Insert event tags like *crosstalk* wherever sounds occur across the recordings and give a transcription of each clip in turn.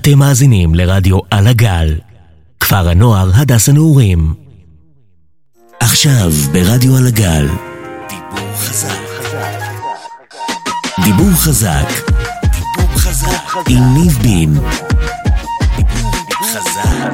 אתם מאזינים לרדיו על הגל, כפר הנוער הדס הנעורים. עכשיו ברדיו על הגל, דיבור חזק. דיבור חזק. דיבור חזק. עם ניב בין. דיבור חזק.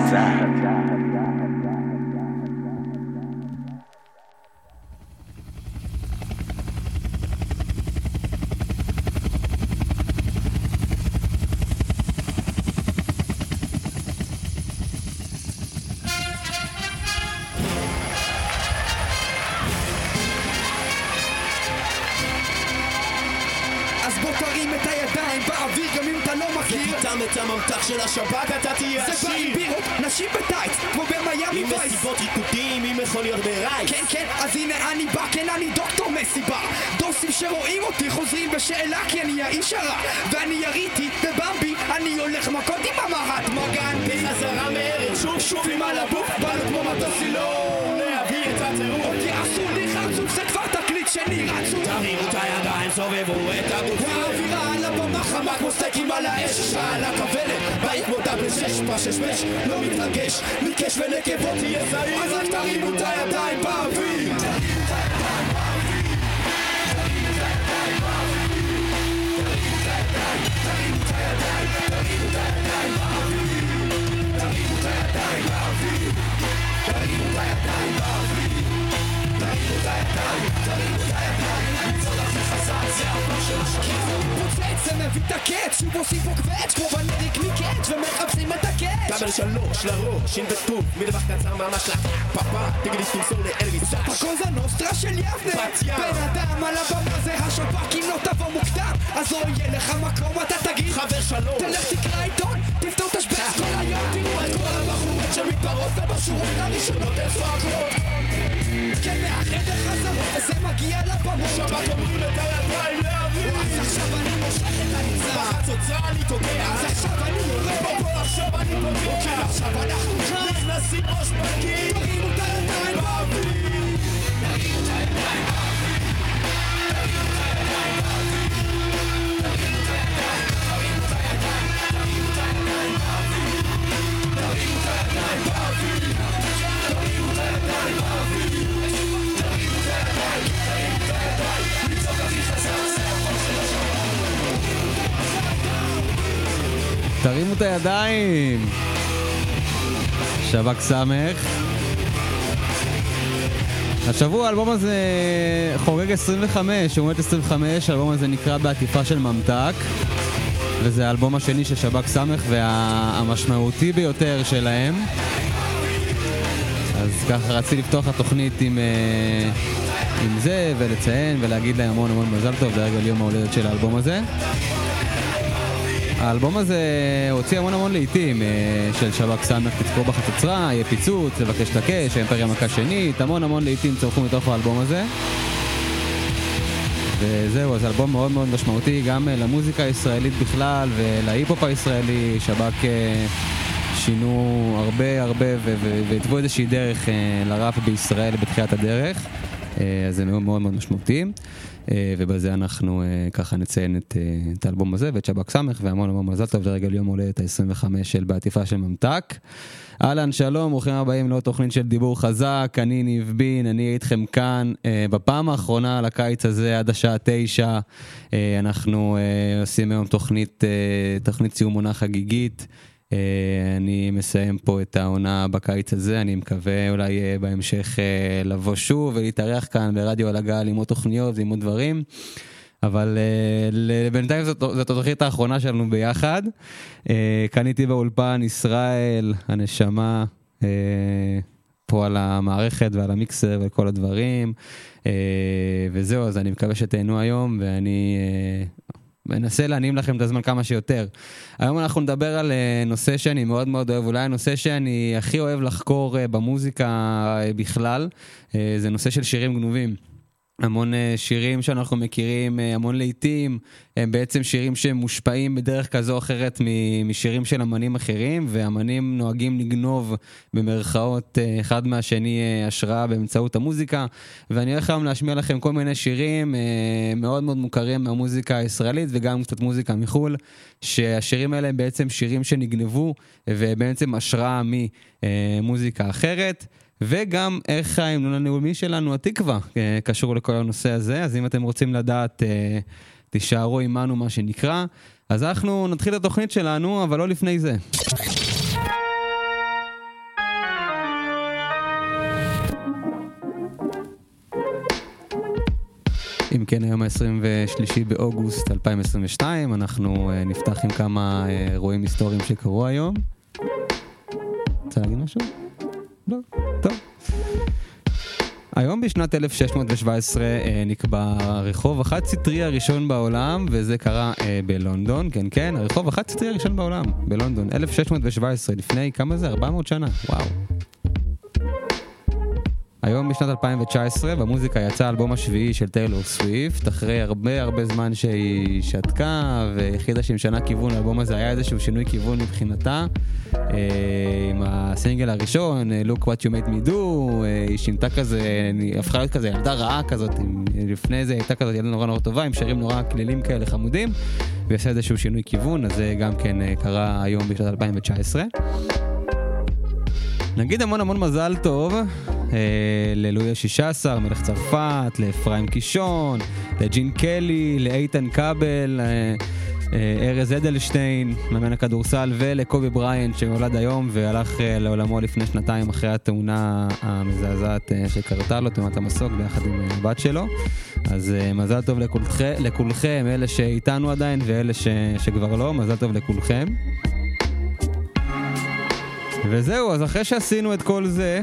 איתם את הממתח של השב"כ אתה תהיה זה בא עם עשיר בירות, נשים בטייץ, כמו במיאמי עם וייס מסיבות ריקודים, עם מכוניות ברייס. כן כן, אז הנה אני בא, כן אני דוקטור מסיבה דוסים שרואים אותי חוזרים בשאלה כי אני האיש הרע ואני יריתי בבמבי, אני הולך מכות עם המהטמה גנדי בחזרה מארץ שוב שוב עם על הבוף באנו כמו מטוס סילון כבר תקליט שני רצו תרימו את הידיים, סובבו את הגוף האווירה על הבמה חמה כמו סטייקים על האש אשרה על הכוונת, בית כמו דאבל שש פשש לא מתרגש, מקש ונקבות תהיה זהיר. אז רק תרימו את הידיים באוויר. פוצץ, זה מביא את הקץ, שוב פה קווץ' כמו בנריק מקאץ' ומחפשים את הקאץ' דאבל שלוש לראש, שין וטוב, מרווח קצר ממש לפאפה תגידי תמסור לאלוויס. סאש הקוזה נוסטרה של יבנה. בת ים. בן אדם על הבמה זה השב"כ אם לא תבוא מוקדם אז לא יהיה לך מקום אתה תגיד. חבר שלום תלך תקרא עיתון, תפתור תשבץ כל היום תראו את כל הבחורות שמתפרעות ובשורות הראשונות איפה הכלות כן מהחדר חזרות וזה מגיע לבמות שב"כ אומרים את הידיים להביא אז עכשיו אני מושך את הניצה בחצוצרה אני תוקע. אז עכשיו אני יורד. פה עכשיו אני פוגע כן עכשיו אנחנו כאן נכנסים ראש בקיר. תרימו את הידיים. באוויר תרימו את הידיים! שב"כ סמך. השבוע האלבום הזה חוגג 25, הוא מת 25, האלבום הזה נקרא בעטיפה של ממתק וזה האלבום השני של שב"כ סמך והמשמעותי ביותר שלהם אז ככה רציתי לפתוח התוכנית עם, אה, עם זה ולציין ולהגיד להם המון המון מזל טוב לרגל יום ההולדת של האלבום הזה האלבום הזה הוציא המון המון לעיתים אה, של שב"כ סמך, תזכור בחצוצרה, יהיה פיצוץ, לבקש את הקש, האימפריה מכה שנית, המון המון לעיתים צמחו מתוך האלבום הזה. וזהו, אז אלבום מאוד מאוד משמעותי גם אה, למוזיקה הישראלית בכלל ולהיפ-הופ הישראלי, שב"כ אה, שינו הרבה הרבה והתוו איזושהי דרך אה, לראפ בישראל בתחילת הדרך, אז זה מאוד מאוד מאוד משמעותי. אה, ובזה אנחנו אה, ככה נציין את, אה, את האלבום הזה ואת שב"כ סמך והמון המון מזל טוב לרגל יום הולדת ה-25 של בעטיפה של ממתק. אהלן, שלום, ברוכים הבאים לעוד תוכנית של דיבור חזק, אני ניב בין, אני איתכם כאן אה, בפעם האחרונה לקיץ הזה עד השעה תשע. אה, אנחנו אה, עושים היום תוכנית, אה, תוכנית סיום עונה חגיגית. אה, אני מסיים פה את העונה בקיץ הזה, אני מקווה אולי אה, בהמשך אה, לבוא שוב ולהתארח כאן ברדיו על הגל עם עוד תוכניות ועם עוד דברים. אבל בינתיים זאת, התוכנית האחרונה שלנו ביחד. כאן איתי באולפן ישראל, הנשמה, פה על המערכת ועל המיקסר וכל הדברים. וזהו, אז אני מקווה שתהנו היום, ואני מנסה להנעים לכם את הזמן כמה שיותר. היום אנחנו נדבר על אה, נושא שאני מאוד מאוד אוהב, אולי הנושא שאני הכי אוהב לחקור אה, במוזיקה אה, בכלל, זה נושא של שירים גנובים. המון אה, שירים שאנחנו מכירים, אה, המון להיטים, הם בעצם שירים שמושפעים בדרך כזו או אחרת משירים של אמנים אחרים, ואמנים נוהגים לגנוב במרכאות אה, אחד מהשני השראה באמצעות המוזיקה. ואני הולך היום להשמיע לכם כל מיני שירים מאוד מאוד מוכרים מהמוזיקה הישראלית וגם קצת מוזיקה מחו"ל, שהשירים האלה הם בעצם שירים שנגנבו ובעצם השראה ממוזיקה אחרת. וגם איך ההמנון הלאומי שלנו, התקווה, אה, קשור לכל הנושא הזה. אז אם אתם רוצים לדעת, אה, תישארו עמנו, מה שנקרא. אז אנחנו נתחיל את התוכנית שלנו, אבל לא לפני זה. אם כן, היום ה-23 באוגוסט 2022, אנחנו uh, נפתח עם כמה אירועים היסטוריים שקרו היום. רוצה להגיד משהו? לא, טוב. היום בשנת 1617 אה, נקבע הרחוב החד סטרי הראשון בעולם, וזה קרה אה, בלונדון, כן כן, הרחוב החד סטרי הראשון בעולם, בלונדון, 1617, לפני כמה זה? 400 שנה, וואו. היום בשנת 2019 במוזיקה יצא האלבום השביעי של טיילור סוויפט. אחרי הרבה הרבה זמן שהיא שתקה והחליטה שהיא משנה כיוון לאלבום הזה היה איזשהו שינוי כיוון מבחינתה. אה, עם הסינגל הראשון Look what you made me do אה, היא שינתה כזה, היא הפכה להיות כזה ילדה רעה כזאת לפני זה הייתה כזאת ילדה נורא נורא טובה עם שירים נורא כלילים כאלה חמודים והיא עושה איזשהו שינוי כיוון אז זה גם כן אה, קרה היום בשנת 2019 נגיד המון המון מזל טוב. אה, ללואי ה-16, מלך צרפת, לאפרים קישון, לג'ין קלי, לאיתן כבל, אה, אה, ארז אדלשטיין, מאמן הכדורסל, ולקובי בריינט שנולד היום והלך לעולמו לפני שנתיים אחרי התאונה המזעזעת שקרתה לו, תאונת המסוק, ביחד עם הבת שלו. אז מזל טוב לכולכם, לכולכם, אלה שאיתנו עדיין ואלה ש, שכבר לא, מזל טוב לכולכם. וזהו, אז אחרי שעשינו את כל זה,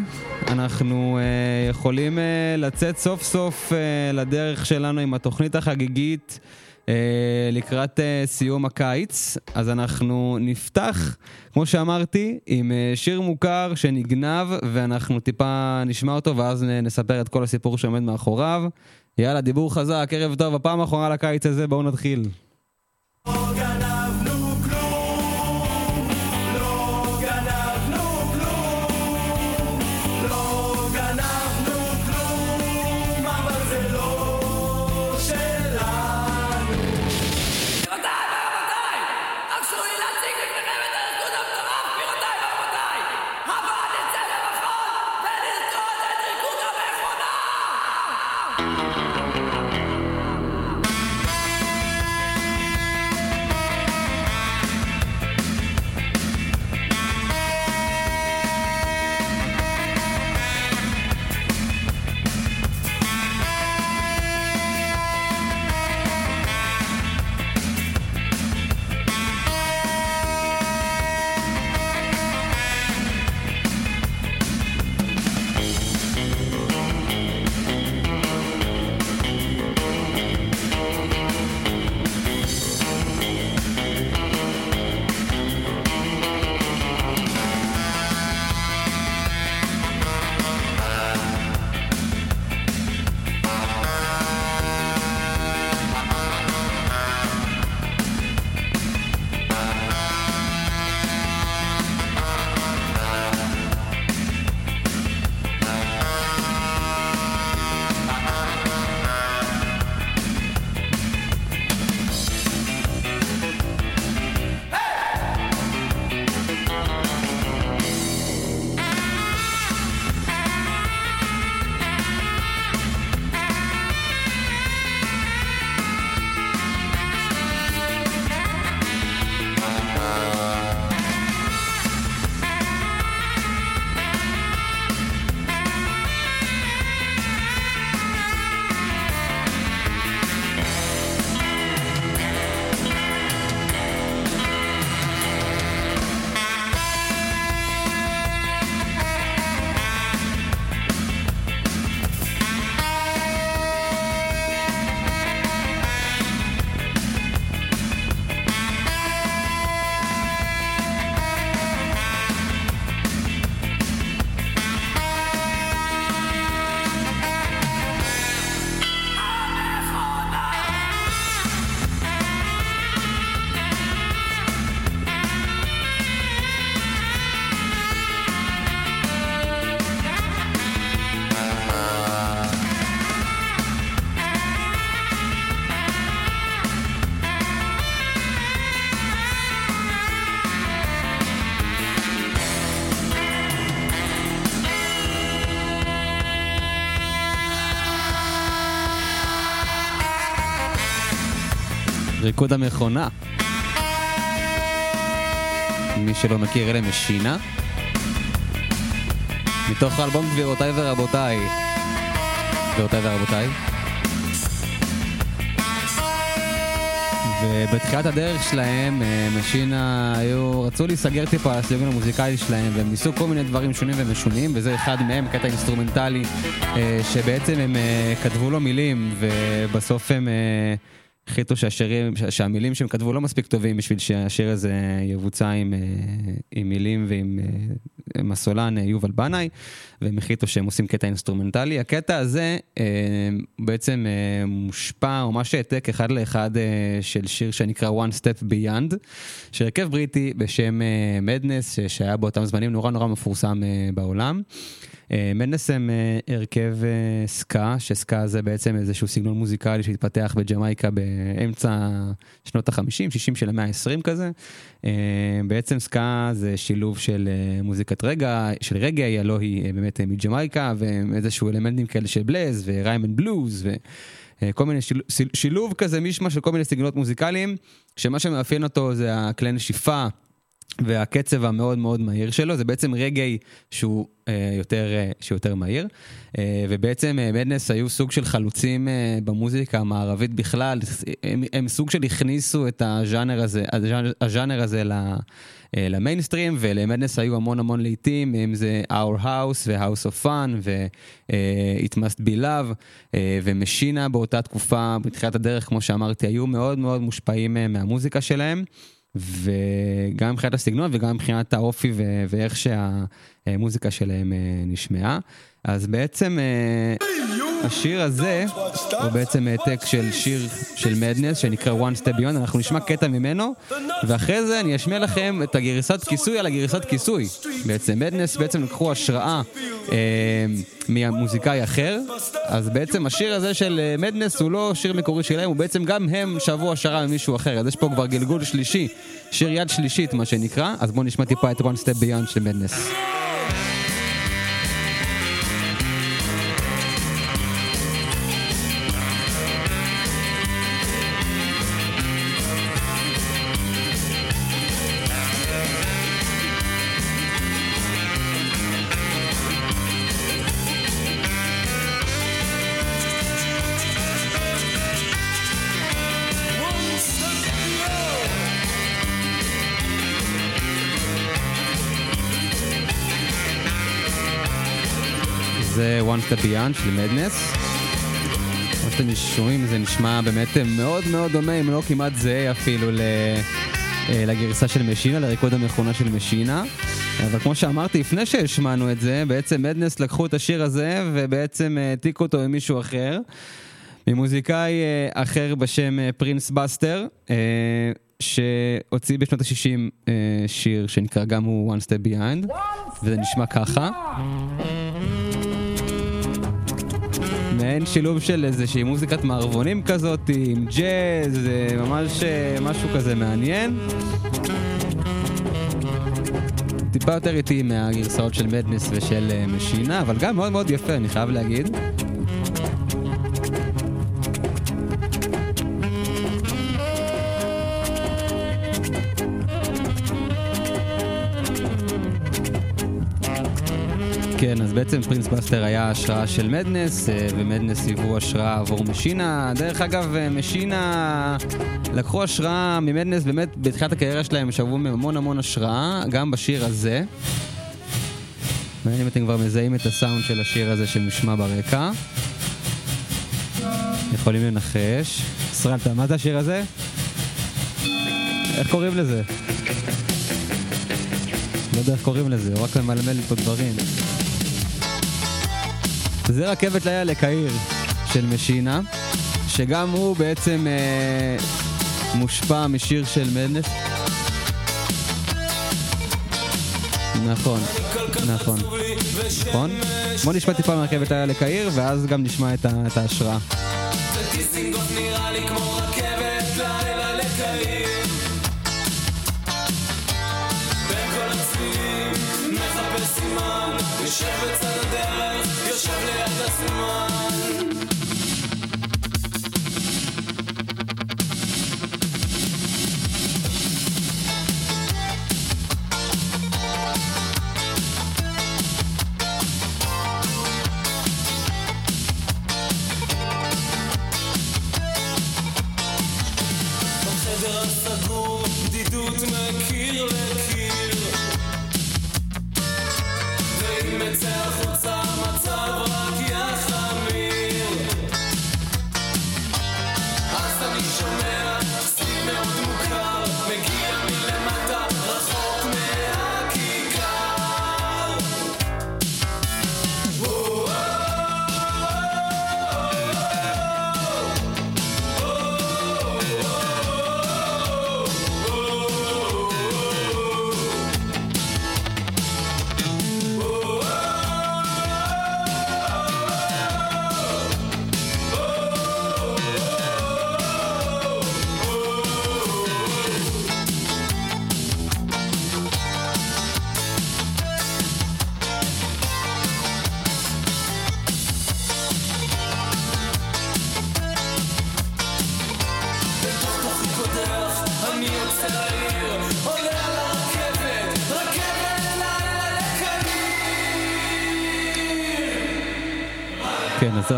אנחנו uh, יכולים uh, לצאת סוף סוף uh, לדרך שלנו עם התוכנית החגיגית uh, לקראת uh, סיום הקיץ. אז אנחנו נפתח, כמו שאמרתי, עם uh, שיר מוכר שנגנב, ואנחנו טיפה נשמע אותו, ואז נספר את כל הסיפור שעומד מאחוריו. יאללה, דיבור חזק, ערב טוב, הפעם האחרונה לקיץ הזה, בואו נתחיל. ריקוד המכונה. מי שלא מכיר, אלה משינה. מתוך האלבום גבירותיי ורבותיי. גבירותיי ורבותיי. ובתחילת הדרך שלהם, אה, משינה היו, רצו להיסגר טיפה על הסגנון המוזיקלי שלהם, והם ניסו כל מיני דברים שונים ומשונים, וזה אחד מהם, קטע אינסטרומנטלי, אה, שבעצם הם אה, כתבו לו מילים, ובסוף הם... החליטו שהשירים, שהמילים שהם כתבו לא מספיק טובים בשביל שהשיר הזה יבוצע עם, עם מילים ועם עם הסולן יובל בנאי, והם החליטו שהם עושים קטע אינסטרומנטלי. הקטע הזה אה, בעצם אה, מושפע, ממש העתק אחד לאחד אה, של שיר שנקרא One Step Beyond, שהרכב בריטי בשם מדנס, אה, שהיה באותם זמנים נורא נורא מפורסם אה, בעולם. מדנס הם הרכב סקה, שסקה זה בעצם איזשהו סגנון מוזיקלי שהתפתח בג'מייקה באמצע שנות ה-50, 60 של המאה ה-20 כזה. בעצם סקה זה שילוב של מוזיקת רגע, של רגעי, הלא היא באמת מג'מייקה, ואיזשהו אלמנטים כאלה של בלז וריימן בלוז וכל מיני שיל, שילוב כזה מישמע של כל מיני סגנונות מוזיקליים, שמה שמאפיין אותו זה הכלי נשיפה. והקצב המאוד מאוד מהיר שלו זה בעצם רגעי שהוא אה, יותר, אה, יותר מהיר אה, ובעצם אה, מדנס היו סוג של חלוצים אה, במוזיקה המערבית בכלל הם, הם סוג של הכניסו את הז'אנר הזה, הז'אנר, הז'אנר הזה ל, אה, למיינסטרים ולמדנס היו המון המון לעיתים אם זה Our House ו-House of Fun ו-It Must Be Love אה, ומשינה באותה תקופה בתחילת הדרך כמו שאמרתי היו מאוד מאוד מושפעים אה, מהמוזיקה שלהם. וגם מבחינת הסגנון וגם מבחינת האופי ואיך שהמוזיקה שלהם נשמעה. אז בעצם השיר הזה הוא בעצם העתק של שיר של מדנס שנקרא One Step Beyond, אנחנו נשמע קטע ממנו ואחרי זה אני אשמיע לכם את הגרסת כיסוי על הגרסת כיסוי. בעצם מדנס בעצם לקחו השראה אה, ממוזיקאי אחר, אז בעצם השיר הזה של מדנס הוא לא שיר מקורי שלהם, הוא בעצם גם הם שבו השראה ממישהו אחר, אז יש פה כבר גלגול שלישי, שיר יד שלישית מה שנקרא, אז בואו נשמע טיפה את One Step Beyond של מדנס. Step Beyond של מדנס. כמו שאתם שומעים זה נשמע באמת מאוד מאוד דומה, אם לא כמעט זהה אפילו אה, לגרסה של משינה, לריקוד המכונה של משינה. אבל כמו שאמרתי לפני שהשמענו את זה, בעצם מדנס לקחו את השיר הזה ובעצם העתיקו אותו עם מישהו אחר. ממוזיקאי אה, אחר בשם אה, פרינס בסטר, שהוציא בשנות ה-60 שיר שנקרא גם הוא One Step Behind, וזה נשמע ככה. מעין שילוב של איזושהי מוזיקת מערבונים כזאת עם ג'אז, ממש אה, משהו כזה מעניין. טיפה יותר איטי מהגרסאות של מדנס ושל אה, משינה, אבל גם מאוד מאוד יפה, אני חייב להגיד. כן, אז בעצם פרינס בסטר היה השראה של מדנס, אה, ומדנס היוו השראה עבור משינה. דרך אגב, אה, משינה לקחו השראה ממדנס, באמת בתחילת הקריירה שלהם שבו מהם המון המון השראה, גם בשיר הזה. מעניין אם אתם כבר מזהים את הסאונד של השיר הזה שנשמע ברקע. יכולים לנחש. ישראל, מה זה השיר הזה? איך קוראים לזה? לא יודע איך קוראים לזה, הוא רק ממלמל פה דברים. זה רכבת לילה לקהיר של משינה, שגם הוא בעצם אה, מושפע משיר של מדנס. נכון, נכון, נכון. בוא נשמע טיפה מרכבת לילה לקהיר, ואז גם נשמע את, ההשראה. יושב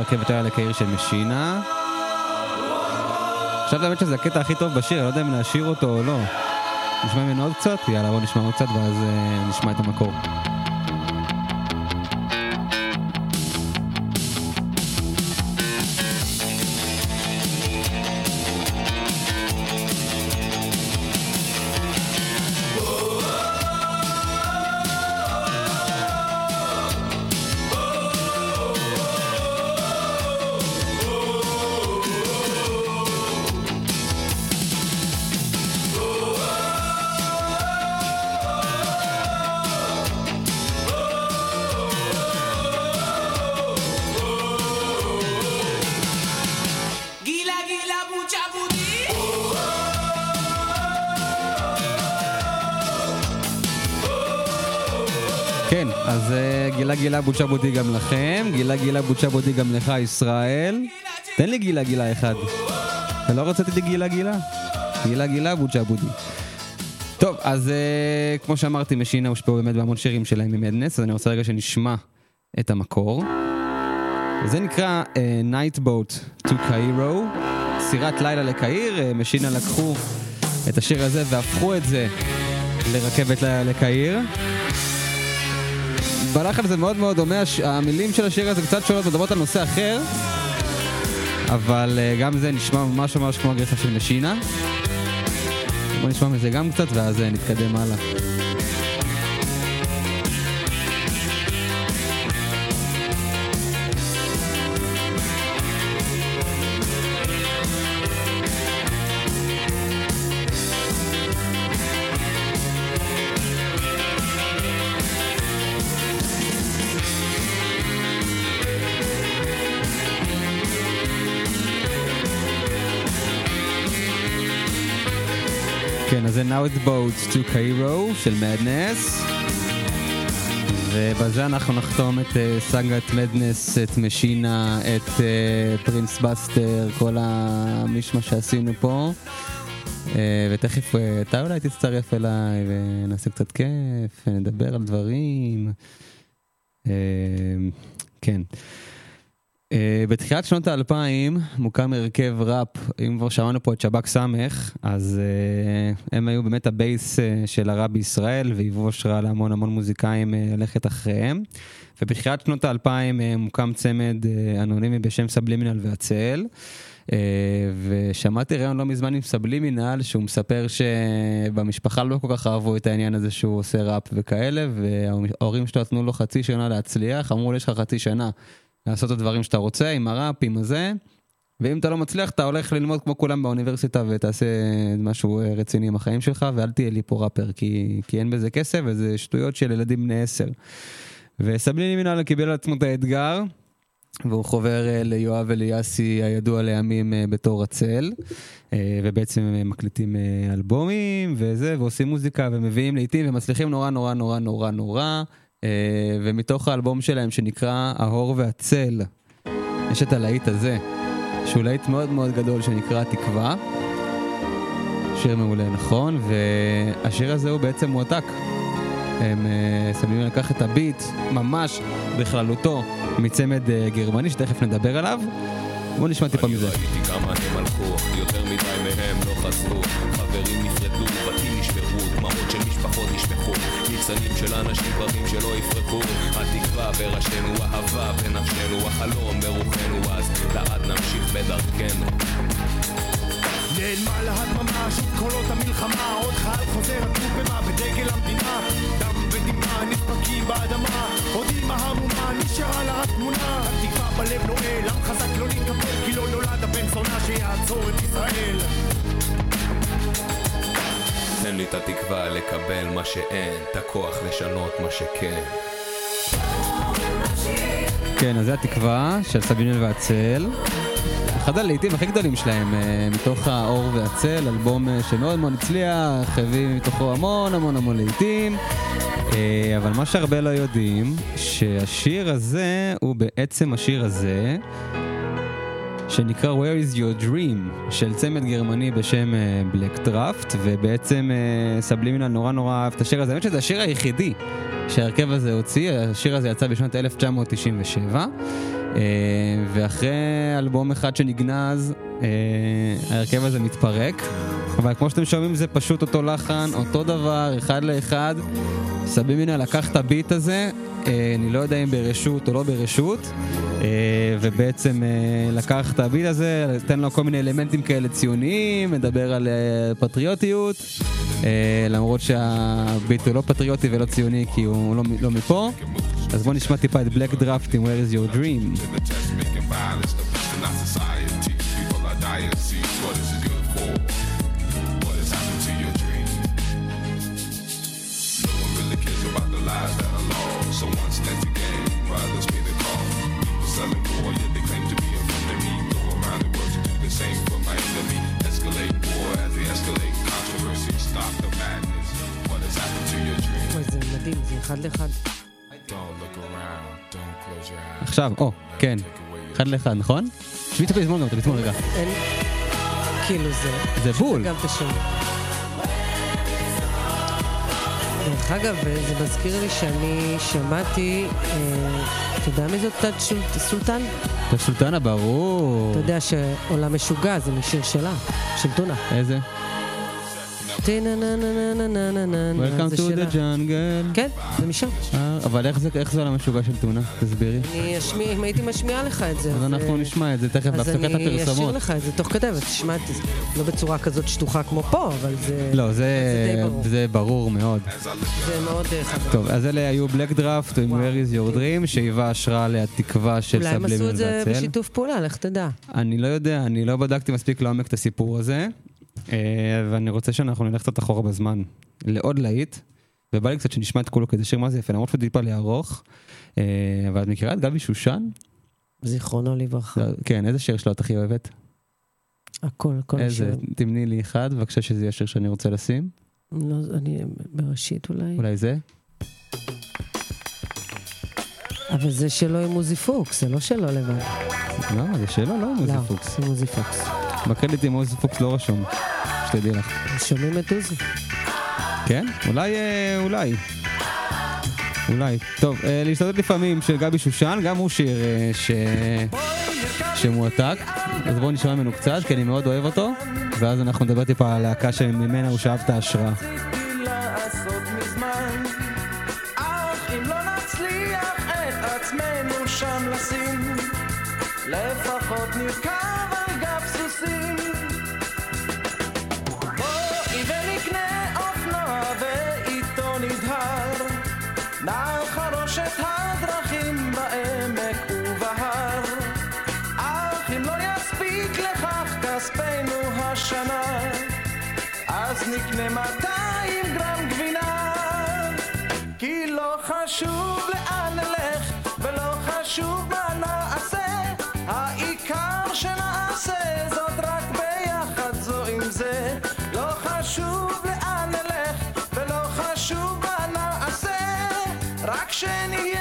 כן, אז זה רכבת היה לקהיר של משינה. עכשיו האמת שזה הקטע הכי טוב בשיר, אני לא יודע אם להשאיר אותו או לא. נשמע ממנו עוד קצת? יאללה, בוא נשמע עוד קצת ואז uh, נשמע את המקור. גילה בוצ'ה בודי גם לכם, גילה גילה בוצ'ה בודי גם לך ישראל. תן לי גילה גילה אחד. אתה לא רציתי לי גילה גילה? גילה גילה בוצ'ה בודי. טוב, אז uh, כמו שאמרתי, משינה הושפעו באמת בהמון שירים שלהם ממדנס, אז אני רוצה רגע שנשמע את המקור. זה נקרא uh, Night Boat to Cairo, סירת לילה לקהיר, uh, משינה לקחו את השיר הזה והפכו את זה לרכבת לילה לקהיר. בלחן זה מאוד מאוד דומה, המילים של השיר הזה קצת שונות מדברות על נושא אחר, אבל uh, גם זה נשמע ממש ממש כמו הגרסה של משינה. בוא נשמע מזה גם קצת ואז uh, נתקדם הלאה. כן, אז זה Night Boat to Cairo של מדנס. ובזה אנחנו נחתום את אה, סאגת מדנס, את משינה, את פרינס בסטר, כל המישמש שעשינו פה. אה, ותכף אתה אולי תצטרף אליי ונעשה קצת כיף, נדבר על דברים. כן. אה, בתחילת שנות האלפיים מוקם הרכב ראפ, אם כבר שמענו פה את שב"כ סמך, אז אה, הם היו באמת ה base אה, של הראפ בישראל והיוו השראה להמון המון מוזיקאים אה, ללכת אחריהם. ובתחילת שנות האלפיים uh, מוקם צמד אה, אנונימי בשם סבלימינל והצל. אה, ושמעתי ראיון לא מזמן עם סבלימינל שהוא מספר שבמשפחה לא כל כך אהבו את העניין הזה שהוא עושה ראפ וכאלה וההורים שלו נתנו לו חצי שנה להצליח, אמרו לו יש לך חצי שנה. לעשות את הדברים שאתה רוצה, עם הראפ, עם הזה, ואם אתה לא מצליח, אתה הולך ללמוד כמו כולם באוניברסיטה ותעשה משהו רציני עם החיים שלך, ואל תהיה לי פה ראפר, כי, כי אין בזה כסף וזה שטויות של ילדים בני עשר. וסבליני מנהל קיבל על עצמו את האתגר, והוא חובר ליואב אליאסי הידוע לימים בתור הצל, ובעצם מקליטים אלבומים וזה, ועושים מוזיקה ומביאים לעיתים ומצליחים נורא נורא נורא נורא נורא. ומתוך האלבום שלהם שנקרא ההור והצל, יש את הלהיט הזה, שהוא להיט מאוד מאוד גדול שנקרא תקווה. שיר מעולה, נכון? והשיר הזה הוא בעצם מועתק. הם שמים לקח את הביט ממש בכללותו מצמד גרמני שתכף נדבר עליו. בואו נשמע טיפה מזה. אני ראיתי כמה הם הלכו, יותר מדי מהם לא חזרו. חברים נפרדו, בתים נשברו, דמעות של משפחות נשפכו. ניצנים של אנשים דברים שלא יפרחו. התקווה בראשנו, אהבה בנפשנו, החלום ברוחנו, אז לעד נמשיך בדרכנו. נעלמה להדממה, שוב קולות המלחמה, עוד חייל חוזר עצוב במה בדגל המדינה, דם ודמעה נדפקים באדמה, עוד אימא המומה נשארה לה רק תמונה, התקווה בלב נועל, עם חזק לא נתקפל, כי לא נולד הבן זונה שיעצור את ישראל. תן לי את התקווה לקבל מה שאין, את הכוח לשנות מה שכן. כן, אז זה התקווה של סבינל והצל. אחד הלעיתים הכי גדולים שלהם, מתוך האור והצל, אלבום שמאוד מאוד הצליח, הביא מתוכו המון המון המון לעיתים. אבל מה שהרבה לא יודעים, שהשיר הזה הוא בעצם השיר הזה, שנקרא Where is your dream? של צמד גרמני בשם בלק דראפט ובעצם סבלימינל נורא נורא אהב את השיר הזה, האמת שזה השיר היחידי שההרכב הזה הוציא, השיר הזה יצא בשנת 1997 ואחרי אלבום אחד שנגנז ההרכב הזה מתפרק אבל כמו שאתם שומעים זה פשוט אותו לחן, אותו דבר, אחד לאחד. סבלימינל לקח את הביט הזה אני לא יודע אם ברשות או לא ברשות ובעצם לקח את הביט הזה, נתן לו כל מיני אלמנטים כאלה ציוניים, מדבר על פטריוטיות למרות שהביט הוא לא פטריוטי ולא ציוני כי הוא לא, לא מפה. אז בואו נשמע טיפה את בלק דראפט עם Where is your dream So once let the game, brothers pay the call. People selling war, yet they claim to be a friend of me. Go around the world to do the same for my enemy. Escalate war as they escalate controversy. Stop the madness. What has happened to your dream? וואי, זה מדהים, זה אחד לאחד. עכשיו, או, כן, אחד לאחד, נכון? תשמעי את הפזמון גם, את הפזמון רגע. אין... כאילו זה... זה בול. גם את השם. דרך אגב, זה מזכיר לי שאני שמעתי, אה, אתה יודע מי זאת תד סולטן? תד סולטנה, ברור. אתה יודע שעולם משוגע זה משיר שלה, של טונה. איזה? Welcome to the jungle. כן, זה משם. אבל איך זה עולם משוגע של טונה? תסבירי. אם הייתי משמיעה לך את זה. אז אנחנו נשמע את זה תכף בהפסקת. אז אני אשאיר לך את זה תוך כדי ותשמע את זה. לא בצורה כזאת שטוחה כמו פה, אבל זה... לא, זה ברור מאוד. זה מאוד. טוב, אז אלה היו בלק דראפט עם Where is your dream, שהיווה השראה לתקווה של סבלימינל והצל. אולי הם עשו את זה בשיתוף פעולה, לך תדע. אני לא יודע, אני לא בדקתי מספיק לעומק את הסיפור הזה. ואני רוצה שאנחנו נלך קצת אחורה בזמן, לעוד להיט, ובא לי קצת שנשמע את כולו, כי זה שיר מה זה יפה, למרות שהוא טיפה לי ארוך, אבל את מכירה את גבי שושן? זיכרונו לברכה. כן, איזה שיר שלו את הכי אוהבת? הכל, הכל איזה, תני לי אחד, בבקשה שזה יהיה שיר שאני רוצה לשים. לא, אני בראשית אולי. אולי זה? אבל זה שלו עם עוזי פוקס, זה לא שלו לבד. לא, זה שלו, לא עם עוזי פוקס. לא, עם עוזי פוקס. בקרדיט עם עוזי פוקס לא רשום, שתדעי לך. שומעים את עוזי. כן? אולי, אולי. אולי. טוב, להשתתף לפעמים של גבי שושן, גם הוא שיר ש... שמועתק, אז בואו נשמע ממנו קצת, כי אני מאוד אוהב אותו, ואז אנחנו נדבר טיפה על הלהקה שממנה הוא שאב את ההשראה. לפחות נרכב כספנו השנה אז נקנה 200 גרם גבינה. כי לא חשוב לאן נלך ולא חשוב מה נעשה העיקר שנעשה זאת רק ביחד זו עם זה. לא חשוב לאן נלך ולא חשוב מה נעשה רק שנהיה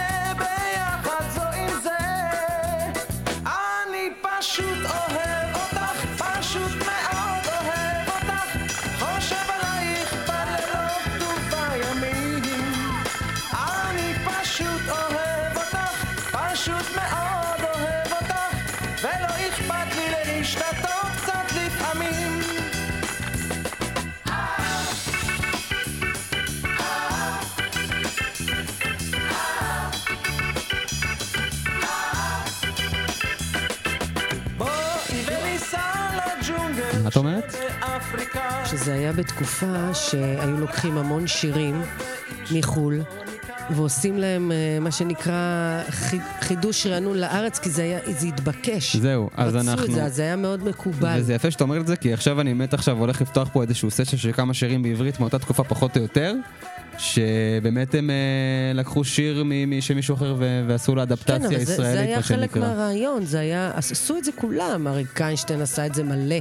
שזה היה בתקופה שהיו לוקחים המון שירים מחו"ל ועושים להם מה שנקרא חידוש רענון לארץ, כי זה, היה, זה התבקש. זהו, אז אנחנו... רצו את זה, אז זה היה מאוד מקובל. וזה יפה שאתה אומר את זה, כי עכשיו אני באמת עכשיו הולך לפתוח פה איזשהו סשן של כמה שירים בעברית מאותה תקופה פחות או יותר. שבאמת הם uh, לקחו שיר של מישהו אחר ועשו לו אדפטציה כן, ישראלית, זה, זה היה חלק מהרעיון, זה היה, עשו את זה כולם, אריק קיינשטיין עשה את זה מלא.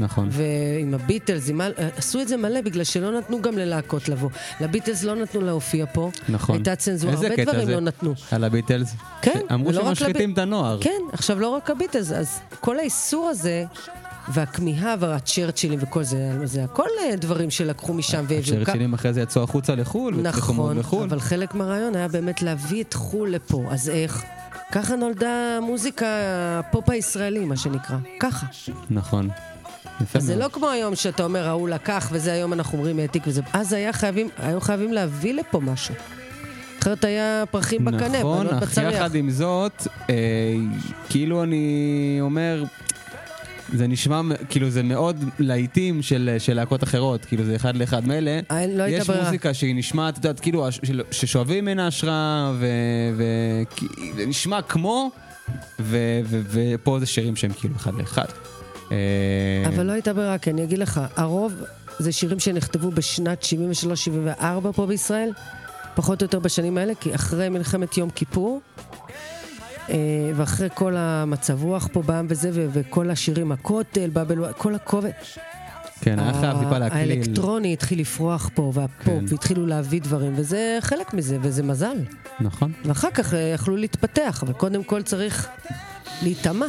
נכון. ועם הביטלס, עם... עשו את זה מלא בגלל שלא נתנו גם ללהקות לבוא. לביטלס לא נתנו להופיע פה. נכון. הייתה צנזורה, הרבה דברים זה? לא נתנו. על הביטלס? כן, אמרו ולא שהם רק משחיתים לב- את הנוער. כן, עכשיו לא רק הביטלס, אז כל האיסור הזה, והכמיהה והצ'רצ'ילים וכל זה, זה הכל אה, דברים שלקחו משם. והביאו- הצ'רצ'ילים אחרי זה יצאו החוצה לחו"ל, נכון, בחו"ל. אבל חלק מהרעיון היה באמת להביא את חו"ל לפה, אז איך? ככה נולדה המוזיקה, הפופ הישראלי, מה שנקרא. ככה. נכון. יפה זה מאוד. לא כמו היום שאתה אומר, ההוא לקח, וזה היום אנחנו אומרים העתיק וזה... אז היה חייבים, היו חייבים להביא לפה משהו. אחרת היה פרחים בקנה, נכון, בנות אך בצריח. יחד עם זאת, אה, כאילו אני אומר, זה נשמע, כאילו זה מאוד להיטים של, של להקות אחרות, כאילו זה אחד לאחד. מילא, אה, לא יש ברירה. מוזיקה שהיא נשמעת, את יודעת, כאילו, ששואבים ממנה השראה, וזה נשמע כמו, ופה זה שירים שהם כאילו אחד לאחד. אה, אבל לא הייתה ברירה, כי אני אגיד לך, הרוב זה שירים שנכתבו בשנת 73-74 פה בישראל, פחות או יותר בשנים האלה, כי אחרי מלחמת יום כיפור, אה, ואחרי כל המצב רוח פה בעם וזה, וכל השירים, הכותל, באבל, כל הכובד, כן, היה חייב טיפה להקליל. האלקטרוני התחיל לפרוח פה, והפופ, כן. והתחילו להביא דברים, וזה חלק מזה, וזה מזל. נכון. ואחר כך אה, יכלו להתפתח, אבל קודם כל צריך להיטמע.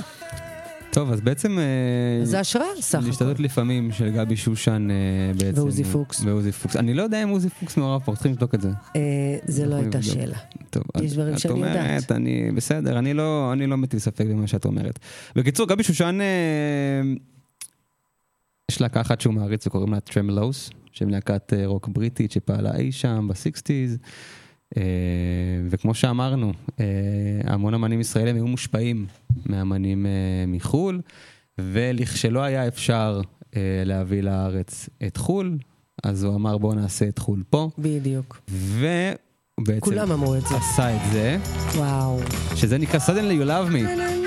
טוב, אז בעצם... אה, זה השראה, סך הכל. להשתדלות לפעמים של גבי שושן אה, בעצם. ועוזי פוקס. ועוזי פוקס. אני לא יודע אם עוזי פוקס מעורב פה, צריכים לבדוק את זה. אה, זה לא הייתה. שאלה. טוב, יש דברים שאני את אומרת, יודעת. אני בסדר, אני לא, אני לא מטיל ספק במה שאת אומרת. בקיצור, גבי שושן, יש להקה אחת שהוא מעריץ וקוראים לה טרמלוס, שהם להקת רוק בריטית שפעלה אי שם בסיקסטיז. אה, וכמו שאמרנו, אה, המון אמנים ישראלים היו מושפעים מאמנים אה, מחו"ל, ולכשלא היה אפשר אה, להביא לארץ את חו"ל, אז הוא אמר בואו נעשה את חו"ל פה, בדיוק. והוא בעצם כולם אמרו את זה. עשה את זה, וואו. שזה נקרא suddenly you love me,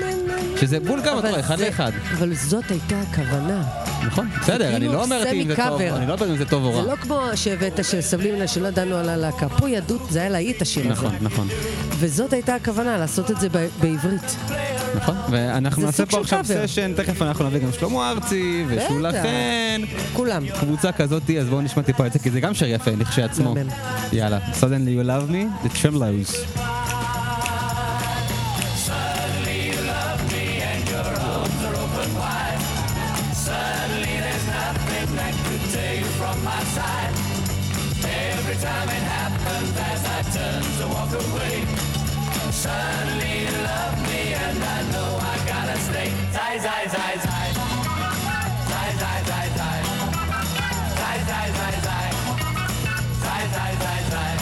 שזה בול גם אותו, אחד זה- לאחד. אבל זאת הייתה הכוונה. נכון, בסדר, אני כאילו לא אומר אם זה טוב. אני לא אומר אם זה טוב או זה רע. לא כמו שהבאת של סבלים לה שלא ידענו על הלהקה. פה ידעו, זה היה להיט השיר הזה. נכון, נכון, וזאת הייתה הכוונה, לעשות את זה בעברית. נכון, ואנחנו זה נעשה פה עכשיו. סשן, תכף אנחנו נביא גם שלמה ארצי ושולה. חן, כולם. קבוצה כזאתי, אז בואו נשמע טיפה את זה, כי זה גם שיר יפה לכשעצמו. יאללה, suddenly you love me, the Turn to walk away. Suddenly you love me and I know I gotta stay. Zai, zai, zai, zai. Zai, zai, zai, zai. Zai, zai, zai, zai. Zai, zai, zai, zai.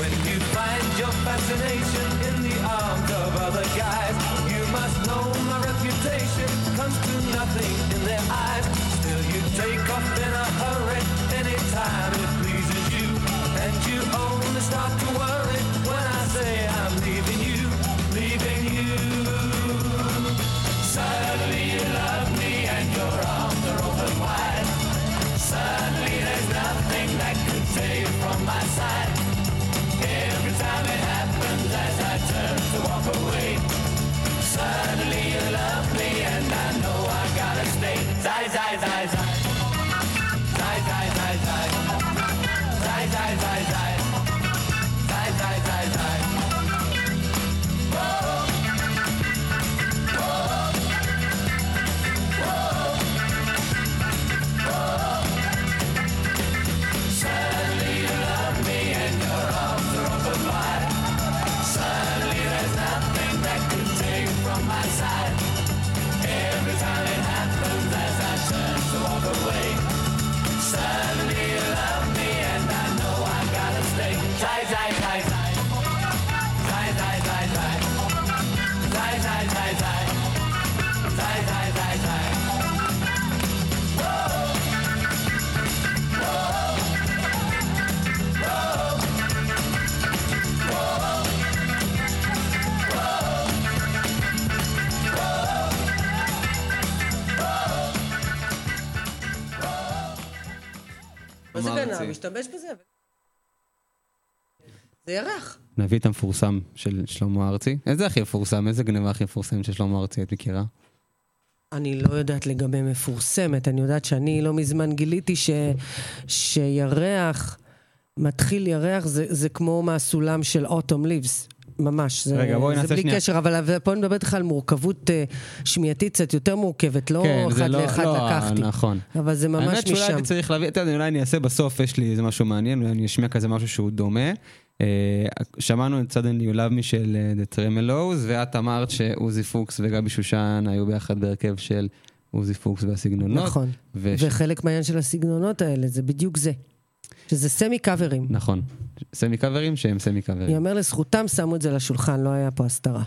When you find your fascination in the arms of other guys, you must know my reputation comes to nothing in their eyes. Still you take off could from my side. Every time it happens as I turn to walk away Suddenly you love me and I know I gotta stay zai, zai Zai, זה ירח. נביא את המפורסם של שלמה ארצי. איזה הכי מפורסם? איזה גניבה הכי מפורסמת של שלמה ארצי את מכירה? אני לא יודעת לגבי מפורסמת, אני יודעת שאני לא מזמן גיליתי ש, שירח, מתחיל ירח, זה, זה כמו מהסולם של אוטום ליבס. ממש, זה, רגע, בואי זה בלי שנייה. קשר, אבל פה אני מדברת איתך על מורכבות אה, שמיעתית קצת יותר מורכבת, לא כן, אחד לא- לאחד לא, לקחתי. נכון. אבל זה ממש האמת שאולי משם. הייתי צריך להביא, אתה יודע, אולי אני אעשה בסוף, יש לי איזה משהו מעניין, אולי אני אשמיע כזה משהו שהוא דומה. אה, שמענו את Love Me של אה, The Tremeloes, ואת אמרת שעוזי פוקס וגבי שושן היו ביחד בהרכב של עוזי פוקס והסגנונות. נכון. וש- וחלק מהעניין של הסגנונות האלה, זה בדיוק זה. שזה סמי קאברים. נכון. סמי קאברים שהם סמי קאברים. יאמר לזכותם, שמו את זה לשולחן, לא היה פה הסתרה.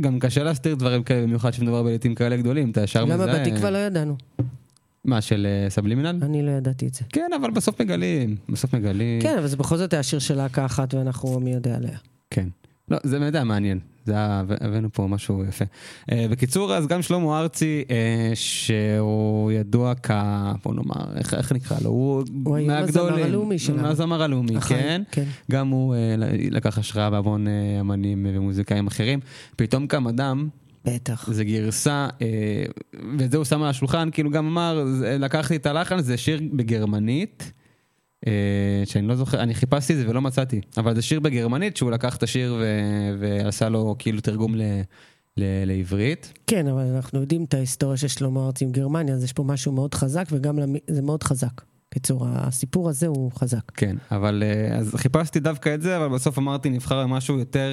גם קשה להסתיר דברים כאלה, במיוחד שמדובר בלהיטים כאלה גדולים, אתה ישר למה מזהה. בתקווה לא ידענו? מה, של אה, סבלימינל? אני לא ידעתי את זה. כן, אבל בסוף מגלים, בסוף מגלים. כן, אבל זה בכל זאת היה שיר של להקה אחת, ואנחנו, מי יודע עליה. כן. לא, זה מידע מעניין. זה היה, הבאנו פה משהו יפה. Uh, בקיצור, אז גם שלמה ארצי, uh, שהוא ידוע כ... בוא נאמר, איך, איך נקרא לו? הוא, הוא היום מהגדולים. הזמר הלאומי שלנו. הזמר הלאומי, החי, כן. כן. גם הוא uh, לקח השראה בהמון uh, אמנים ומוזיקאים אחרים. פתאום קם אדם, בטח. זה גרסה, אה, ואת זה הוא שם על השולחן, כאילו גם אמר, לקחתי את הלחן, זה שיר בגרמנית, אה, שאני לא זוכר, אני חיפשתי את זה ולא מצאתי, אבל זה שיר בגרמנית שהוא לקח את השיר ו- ועשה לו כאילו תרגום ל- ל- לעברית. כן, אבל אנחנו יודעים את ההיסטוריה של שלמה ארצי עם גרמניה, אז יש פה משהו מאוד חזק, וגם למ... זה מאוד חזק. קיצור, הסיפור הזה הוא חזק. כן, אבל אה, אז חיפשתי דווקא את זה, אבל בסוף אמרתי נבחר במשהו יותר,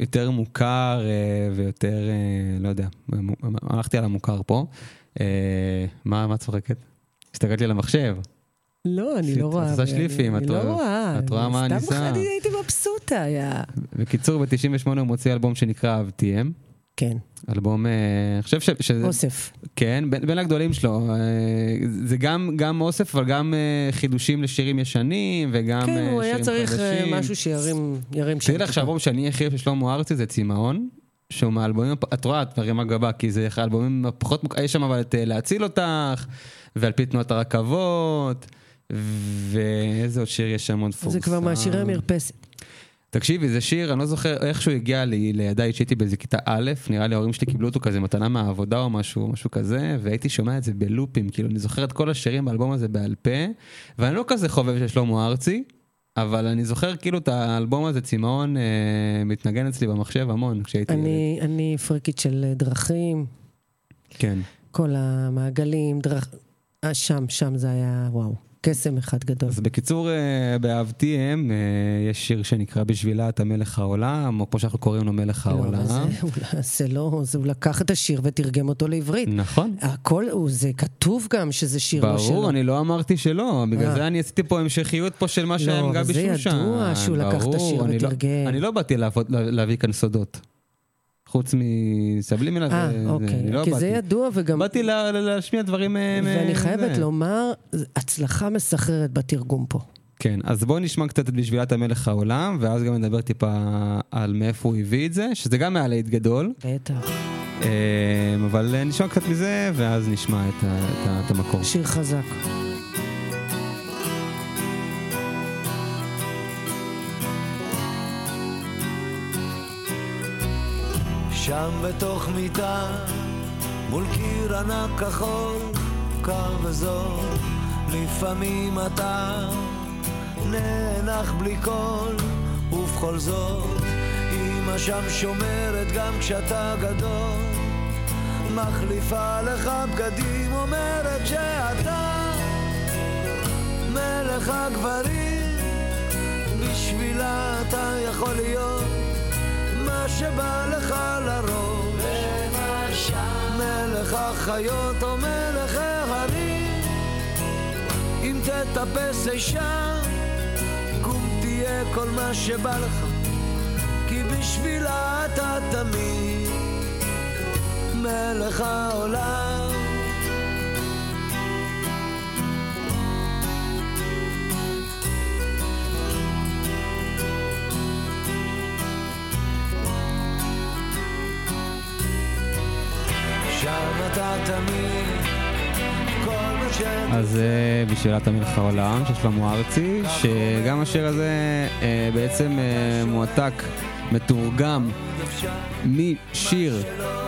יותר מוכר אה, ויותר, אה, לא יודע, הלכתי על המוכר פה. אה, מה, מה את צוחקת? הסתכלת לי על המחשב. לא, אני לא רואה. את עושה שליפים, את רואה-. את רואה מה אני סתם שם. אני הייתי מבסוטה, יא. בקיצור, ב-98 הוא מוציא אלבום שנקרא אבתיהם. כן, אלבום, אה, אני חושב ש- שזה, אוסף. כן, בין, בין הגדולים שלו. אה, זה גם, גם אוסף, אבל גם אה, חידושים לשירים ישנים, וגם כן, אה, הוא היה שירים צריך חדשים. משהו שירים ירים שם. תדעי לך שהאלבום שאני הכי אוהב של שלמה ארצי זה צמאון. שהוא מהאלבומים, את רואה, את מרימה גבה, כי זה אחד האלבומים הפחות, יש שם אבל את להציל אותך, ועל פי תנועת הרכבות, ואיזה עוד שיר יש שם עוד מפורסם. זה כבר מהשירי המרפסת. תקשיבי, זה שיר, אני לא זוכר איך שהוא הגיע לי, לידיי שהייתי באיזה כיתה א', נראה לי ההורים שלי קיבלו אותו כזה מתנה מהעבודה או משהו, משהו כזה, והייתי שומע את זה בלופים, כאילו אני זוכר את כל השירים באלבום הזה בעל פה, ואני לא כזה חובב של שלמה ארצי, אבל אני זוכר כאילו את האלבום הזה, צמאון, אה, מתנגן אצלי במחשב המון כשהייתי ילד. אני, אני פריקית של אה, דרכים, כן. כל המעגלים, דרך... אה, שם, שם זה היה, וואו, קסם אחד גדול. אז בקיצור, אה, באהבתיהם, אה, יש שיר שנקרא בשבילה אתה מלך העולם, או כמו שאנחנו קוראים לו מלך לא, העולם. זה, הוא, זה לא, זה הוא לקח את השיר ותרגם אותו לעברית. נכון. הכל, זה כתוב גם שזה שיר לא שלו. ברור, אני לא אמרתי שלא, בגלל אה. זה אני עשיתי פה המשכיות פה של מה עם אבל גבי זה שושן. ידוע שהוא לקח את ברור, השיר לא- ותרגם. אני לא באתי להביא כאן סודות. חוץ מסבלימינה, זה- אה, זה- אוקיי, אני לא כי זה באתי. ידוע וגם... באתי לה- לה- להשמיע דברים... אה, ואני חייבת זה. לומר, הצלחה מסחררת בתרגום פה. כן, אז בואו נשמע קצת את בשבילת המלך העולם, ואז גם נדבר טיפה על מאיפה הוא הביא את זה, שזה גם היה להיט גדול. בטח. אה, אבל נשמע קצת מזה, ואז נשמע את את את המקור. שיר חזק. שם בתוך מיטה, מול קיר ענק כחול, קר וזול, לפעמים אתה נאנח בלי קול, ובכל זאת, אמא שם שומרת גם כשאתה גדול, מחליפה לך בגדים, אומרת שאתה מלך הגברים, בשבילה אתה יכול להיות מה שבא לך לראש. מלך החיות או מלך ההרים, אם תטפס אישה, קום תהיה כל מה שבא לך, כי בשבילה אתה תמיד מלך העולם. אז זה בשאלת המלך העולם של שלמה ארצי, שגם השיר הזה אה, בעצם אה, מועתק, מתורגם משיר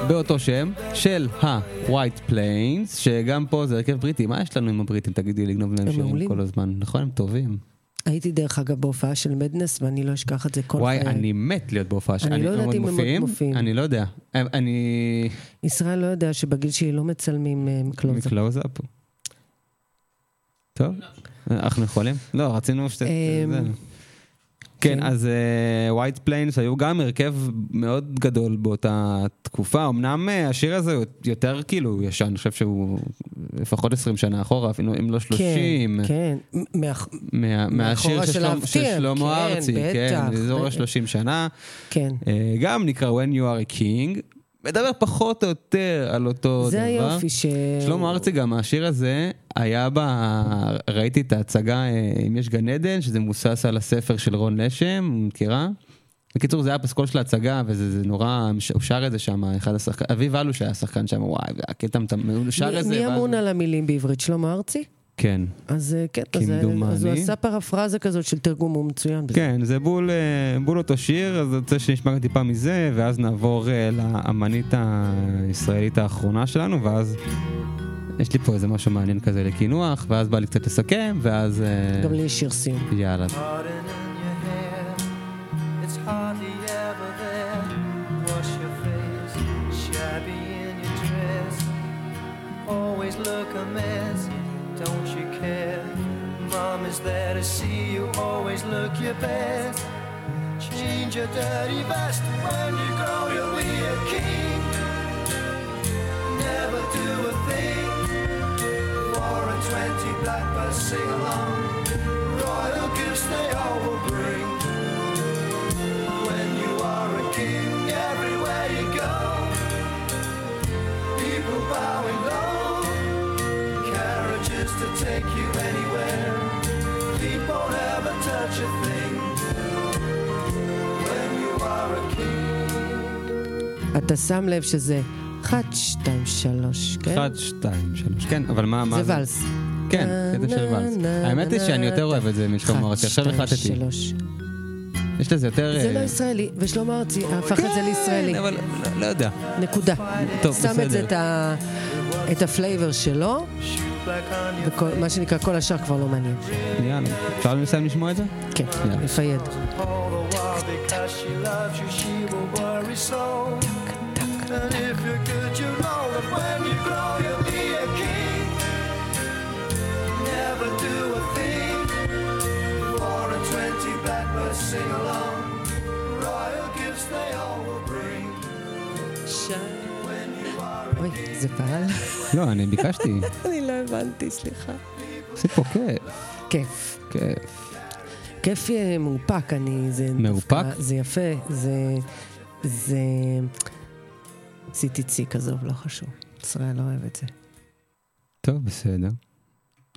באותו שם של ה-White Plains, שגם פה זה הרכב בריטי. מה יש לנו עם הבריטים? תגידי, לגנוב להם הם שירים מעולים. כל הזמן. נכון, הם טובים. הייתי דרך אגב בהופעה של מדנס, ואני לא אשכח את זה כל וואי, חיי. אני מת להיות בהופעה אני לא יודעת אם הם עוד מופיעים. אני לא יודע. אני... ישראל לא יודע שבגיל שלי לא מצלמים אה, close. מקלוז-אפ. טוב, אנחנו יכולים? לא, רצינו שת... כן, כן. אז White Plains היו גם הרכב מאוד גדול באותה תקופה. אמנם אה, השיר הזה יותר כאילו ישן, אני חושב שהוא לפחות 20 שנה אחורה, אפילו אם לא 30. כן, כן. מה- מה- מהשיר של של שלמה- כן, ארצי, כן, בטח, באזור בטח. ה-30 שנה. כן. אה, גם נקרא When You are a King, מדבר פחות או יותר על אותו דבר. זה היופי ש... שלמה ארצי גם, השיר הזה היה ב... ראיתי את ההצגה אה, אם יש גן עדן, שזה מבוסס על הספר של רון לשם, מכירה? בקיצור זה היה הפסקול של ההצגה וזה זה נורא, הוא שר את זה שם, אחד השחקנים, אביב אלוש היה שחקן שם, וואי, זה היה קטע, מטמ- הוא שר את זה. מי אמון על המילים בעברית? שלמה ארצי? כן. אז אה, כן, אז, אה, כמדומני. אז הוא עשה פרפרזה כזאת של תרגום, הוא מצוין בזה. כן, זה בול, אה, בול אותו שיר, אז אני רוצה שנשמע טיפה מזה, ואז נעבור לאמנית הישראלית האחרונה שלנו, ואז יש לי פה איזה משהו מעניין כזה לקינוח, ואז בא לי קצת לסכם, ואז... גם לי יש שיר סיום. יאללה. Always look a mess, don't you care? Mom is there to see you, always look your best. Change your dirty vest when you grow, you'll be a king. Never do a thing. Four and twenty blackbirds sing along. Royal gifts they all will bring. To take you anywhere. Feet won't ever touch a thing. When you are a king. אתה שם לב שזה אחת, שתיים, שלוש, כן? אחד, שתיים, שלוש. כן, אבל מה... מה זה ואלס. כן, קטע של ואלס. האמת היא שאני יותר אוהב את זה משלמה ארצי, עכשיו החלטתי. יש לזה יותר... זה לא אה, ישראלי, ושלמה ארצי הפך את זה לישראלי. כן, אבל לא- לא יודע. נקודה. טוב, שם את זה, בסדר. ה- את ה flavor שלו, ומה שנקרא כל השאר כבר לא מעניין. יאללה. אפשר לסיים לשמוע את זה? כן, יאללה. לפייד. All the while, because she loves you, she will worry so. And if you're good, you know that when you grow, you'll be a king. Never do a thing. Four and twenty blackbirds sing along. Royal gifts they all will bring. When you are a אוי, זה פעל? לא, אני ביקשתי. *laughs* אני לא הבנתי, סליחה. עשית פה כיף. כיף. כיף. כיף אה, מאופק, אני... זה מאופק? דווקא- זה יפה, זה... זה... CTC כזו, לא חשוב. ישראל לא אוהב את זה. טוב, בסדר.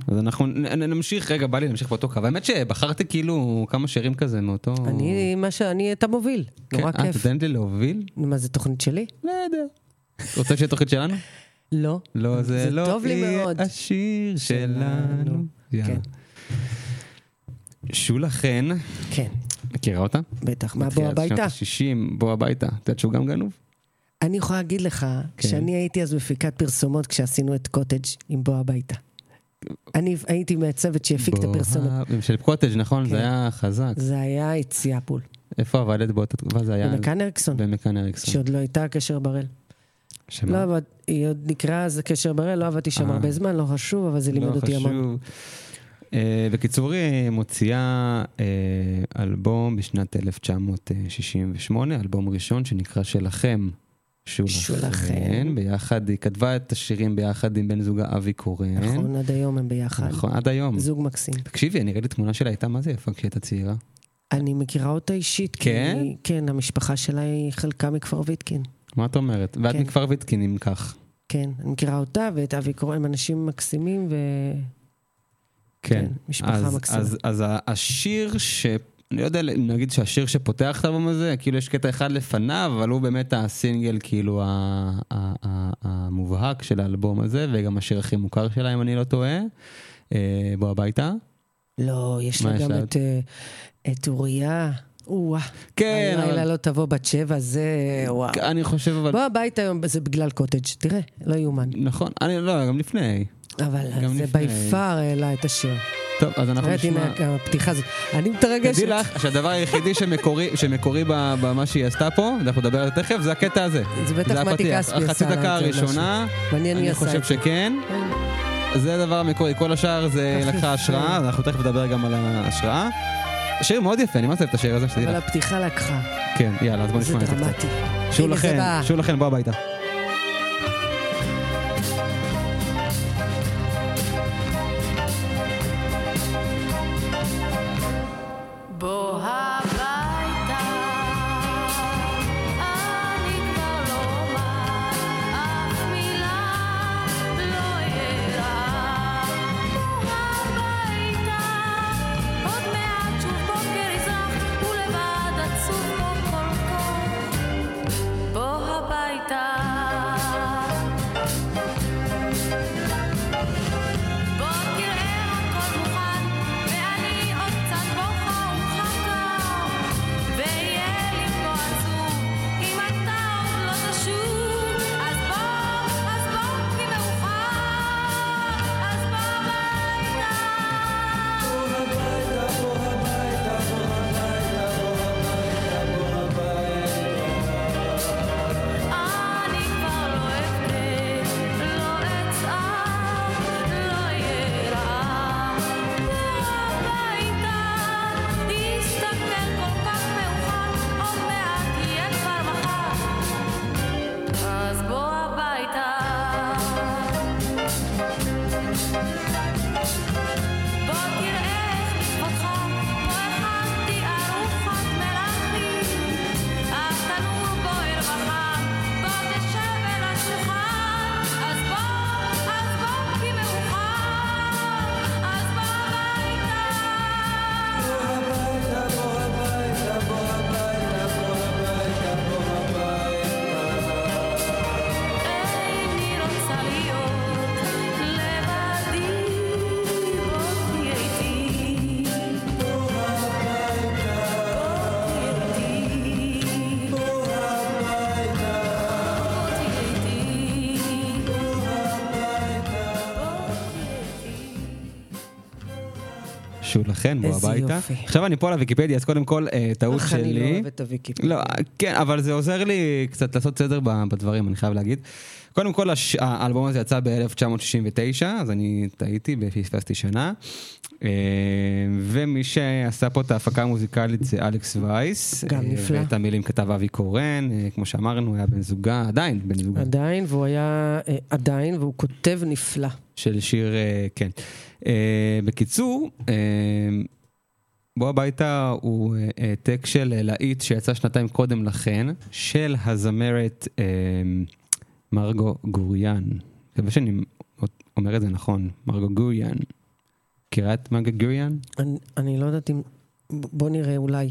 אז אנחנו נמשיך, רגע, בא לי להמשיך באותו קו. האמת שבחרתי כאילו כמה שירים כזה מאותו... אני, מה שאני, אתה מוביל. כן, נורא אה, כיף. אתה נותנת לי להוביל? מה, זה תוכנית שלי? לא יודע. רוצה שיהיה תוכנית שלנו? לא. לא, זה זה לא טוב לי מאוד. השיר שלנו. כן. שולה חן, כן, מכירה אותה? בטח. מה, בוא בתחילת הביתה? שנות ה-60, בוא הביתה. את יודעת שהוא גם גנוב? אני יכולה להגיד לך, כן. שאני הייתי אז מפיקת פרסומות כשעשינו את קוטג' עם בוא הביתה. אני הייתי מהצוות שהפיק את הפרסומות. של קוטג', נכון? כן. זה היה חזק. זה היה יציאה בול. איפה עבדת באותה תקופה? זה היה... במכאן אריקסון, במכאן אריקסון. שעוד לא הייתה קשר בראל. שמה? לא עבד, היא עוד נקראה אז קשר בראל, לא עבדתי שם אה. הרבה זמן, לא חשוב, אבל זה לימד לא אותי המון. חשוב. אה, בקיצור, היא מוציאה אה, אלבום בשנת 1968, אלבום ראשון שנקרא שלכם. שולכם. שולכם. ביחד, היא כתבה את השירים ביחד עם בן זוגה אבי קורן. נכון, עד היום הם ביחד. נכון, עד היום. זוג מקסים. תקשיבי, אני ראיתי תמונה שלה, הייתה מה זה יפה כשהייתה צעירה. אני מכירה אותה אישית. כי כן? היא- כן, המשפחה שלה היא חלקה מכפר ויתקין. מה את אומרת? ואת כן. מכפר ויתקין אם כך. כן, אני מכירה אותה ואת אבי קורן, הם אנשים מקסימים ו... כן. כן, משפחה אז, מקסימה. אז, אז השיר ש... אני לא יודע נגיד שהשיר שפותח את האלבום הזה, כאילו יש קטע אחד לפניו, אבל הוא באמת הסינגל כאילו המובהק של האלבום הזה, וגם השיר הכי מוכר שלה, אם אני לא טועה. אה, בוא הביתה. לא, יש לה גם את, אה, את אוריה. או-אה. כן, הלילה אבל- לא תבוא בת שבע, זה וואו. אני חושב אבל... בוא הביתה היום, זה בגלל קוטג', תראה, לא יאומן. נכון, אני לא, גם לפני. אבל גם זה. בי פאר העלה את השיר. טוב, אז אנחנו תראה, נשמע... הנה גם הפתיחה הזאת. אני מתרגשת. תדעי לך שהדבר היחידי שמקורי, שמקורי במה שהיא עשתה פה, ואנחנו נדבר על זה תכף, זה הקטע הזה. זה בטח מתי. כספי עשה לה דקה זה, הראשונה, אני חושב. שכן. זה הדבר המקורי, כל השאר זה לקחה. השראה, אנחנו תכף נדבר גם על ההשראה. שיר מאוד יפה, אני מאוד אוהב את השיר הזה, שתדעי אבל לך. הפתיחה לקחה. כן, יאללה, אז בוא זה נשמע את זה דרמטי. קצת. שוב הנה זה לכן. שוב לכן, בוא הביתה. לכן, בוא איזה הביתה. יופי. עכשיו אני פה על הוויקיפדיה, אז קודם כל, אה, טעות איך אני לא שלי. אוהבת את הוויקיפדיה. לא, כן, אבל זה עוזר לי קצת לעשות סדר בדברים, אני חייב להגיד. קודם כל, הש- האלבום הזה יצא ב-1969, אז אני טעיתי ופספסתי שנה. אה, ומי שעשה פה את ההפקה המוזיקלית זה אלכס וייס. גם אה, נפלא. ואת המילים כתב אבי קורן, אה, כמו שאמרנו, היה בן זוגה, עדיין בן זוגה. עדיין, והוא היה אה, עדיין, והוא כותב נפלא. של שיר, אה, כן. אה, בקיצור, אה, בוא הביתה הוא אה, העתק של להיט שיצא שנתיים קודם לכן, של הזמרת אה, מרגו גוריאן. מקווה שאני אומר את זה נכון, מרגו גוריאן. מכירה את מרגו גוריאן? אני- אני לא יודעת אם... בוא נראה, אולי.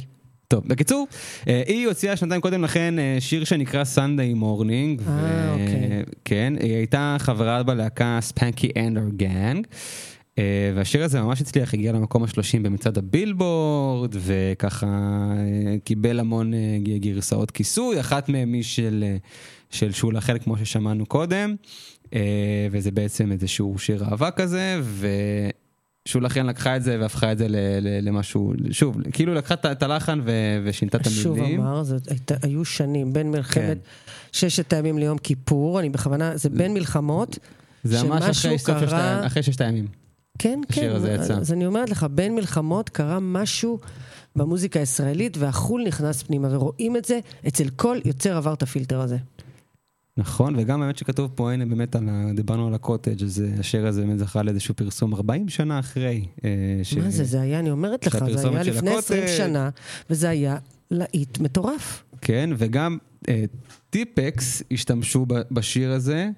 טוב, בקיצור, היא הוציאה שנתיים קודם לכן שיר שנקרא Sunday Morning. אה, אוקיי. כן, היא הייתה חברה בלהקה ספנקי אנדר גאנג. והשיר הזה ממש הצליח, הגיע למקום השלושים במצעד הבילבורד, וככה אה, קיבל המון אה, גרסאות כיסוי, אחת מהן היא של, אה, של שולה חלק, כמו ששמענו קודם, אה, וזה בעצם איזשהו שיר אהבה כזה, ו... שולה חן לקחה את זה והפכה את זה למשהו, שוב, כאילו לקחה את הלחן ושינתה את שוב המילים. אמר, זאת הייתה- היו שנים בין מלחמת כן. ששת הימים ליום כיפור, אני בכוונה, זה בין מלחמות, זה ממש שמשהו אחרי סוף ששת קרה- הימים- אחרי ששת הימים. כן, כן, השיר הזה יצא. אז אני אומרת לך, בין מלחמות קרה משהו במוזיקה הישראלית, והחול נכנס פנימה, ורואים את זה אצל כל יוצר עבר את הפילטר הזה. נכון, וגם באמת שכתוב פה, הנה באמת, על ה- דיברנו על הקוטג', אז אה, השיר הזה באמת זכה לאיזשהו פרסום 40 שנה אחרי. אה, ש- מה זה, זה היה, אני אומרת לך, זה היה לפני 20 הקוטג'. שנה, וזה היה להיט מטורף. כן, וגם אה, טיפקס השתמשו בשיר הזה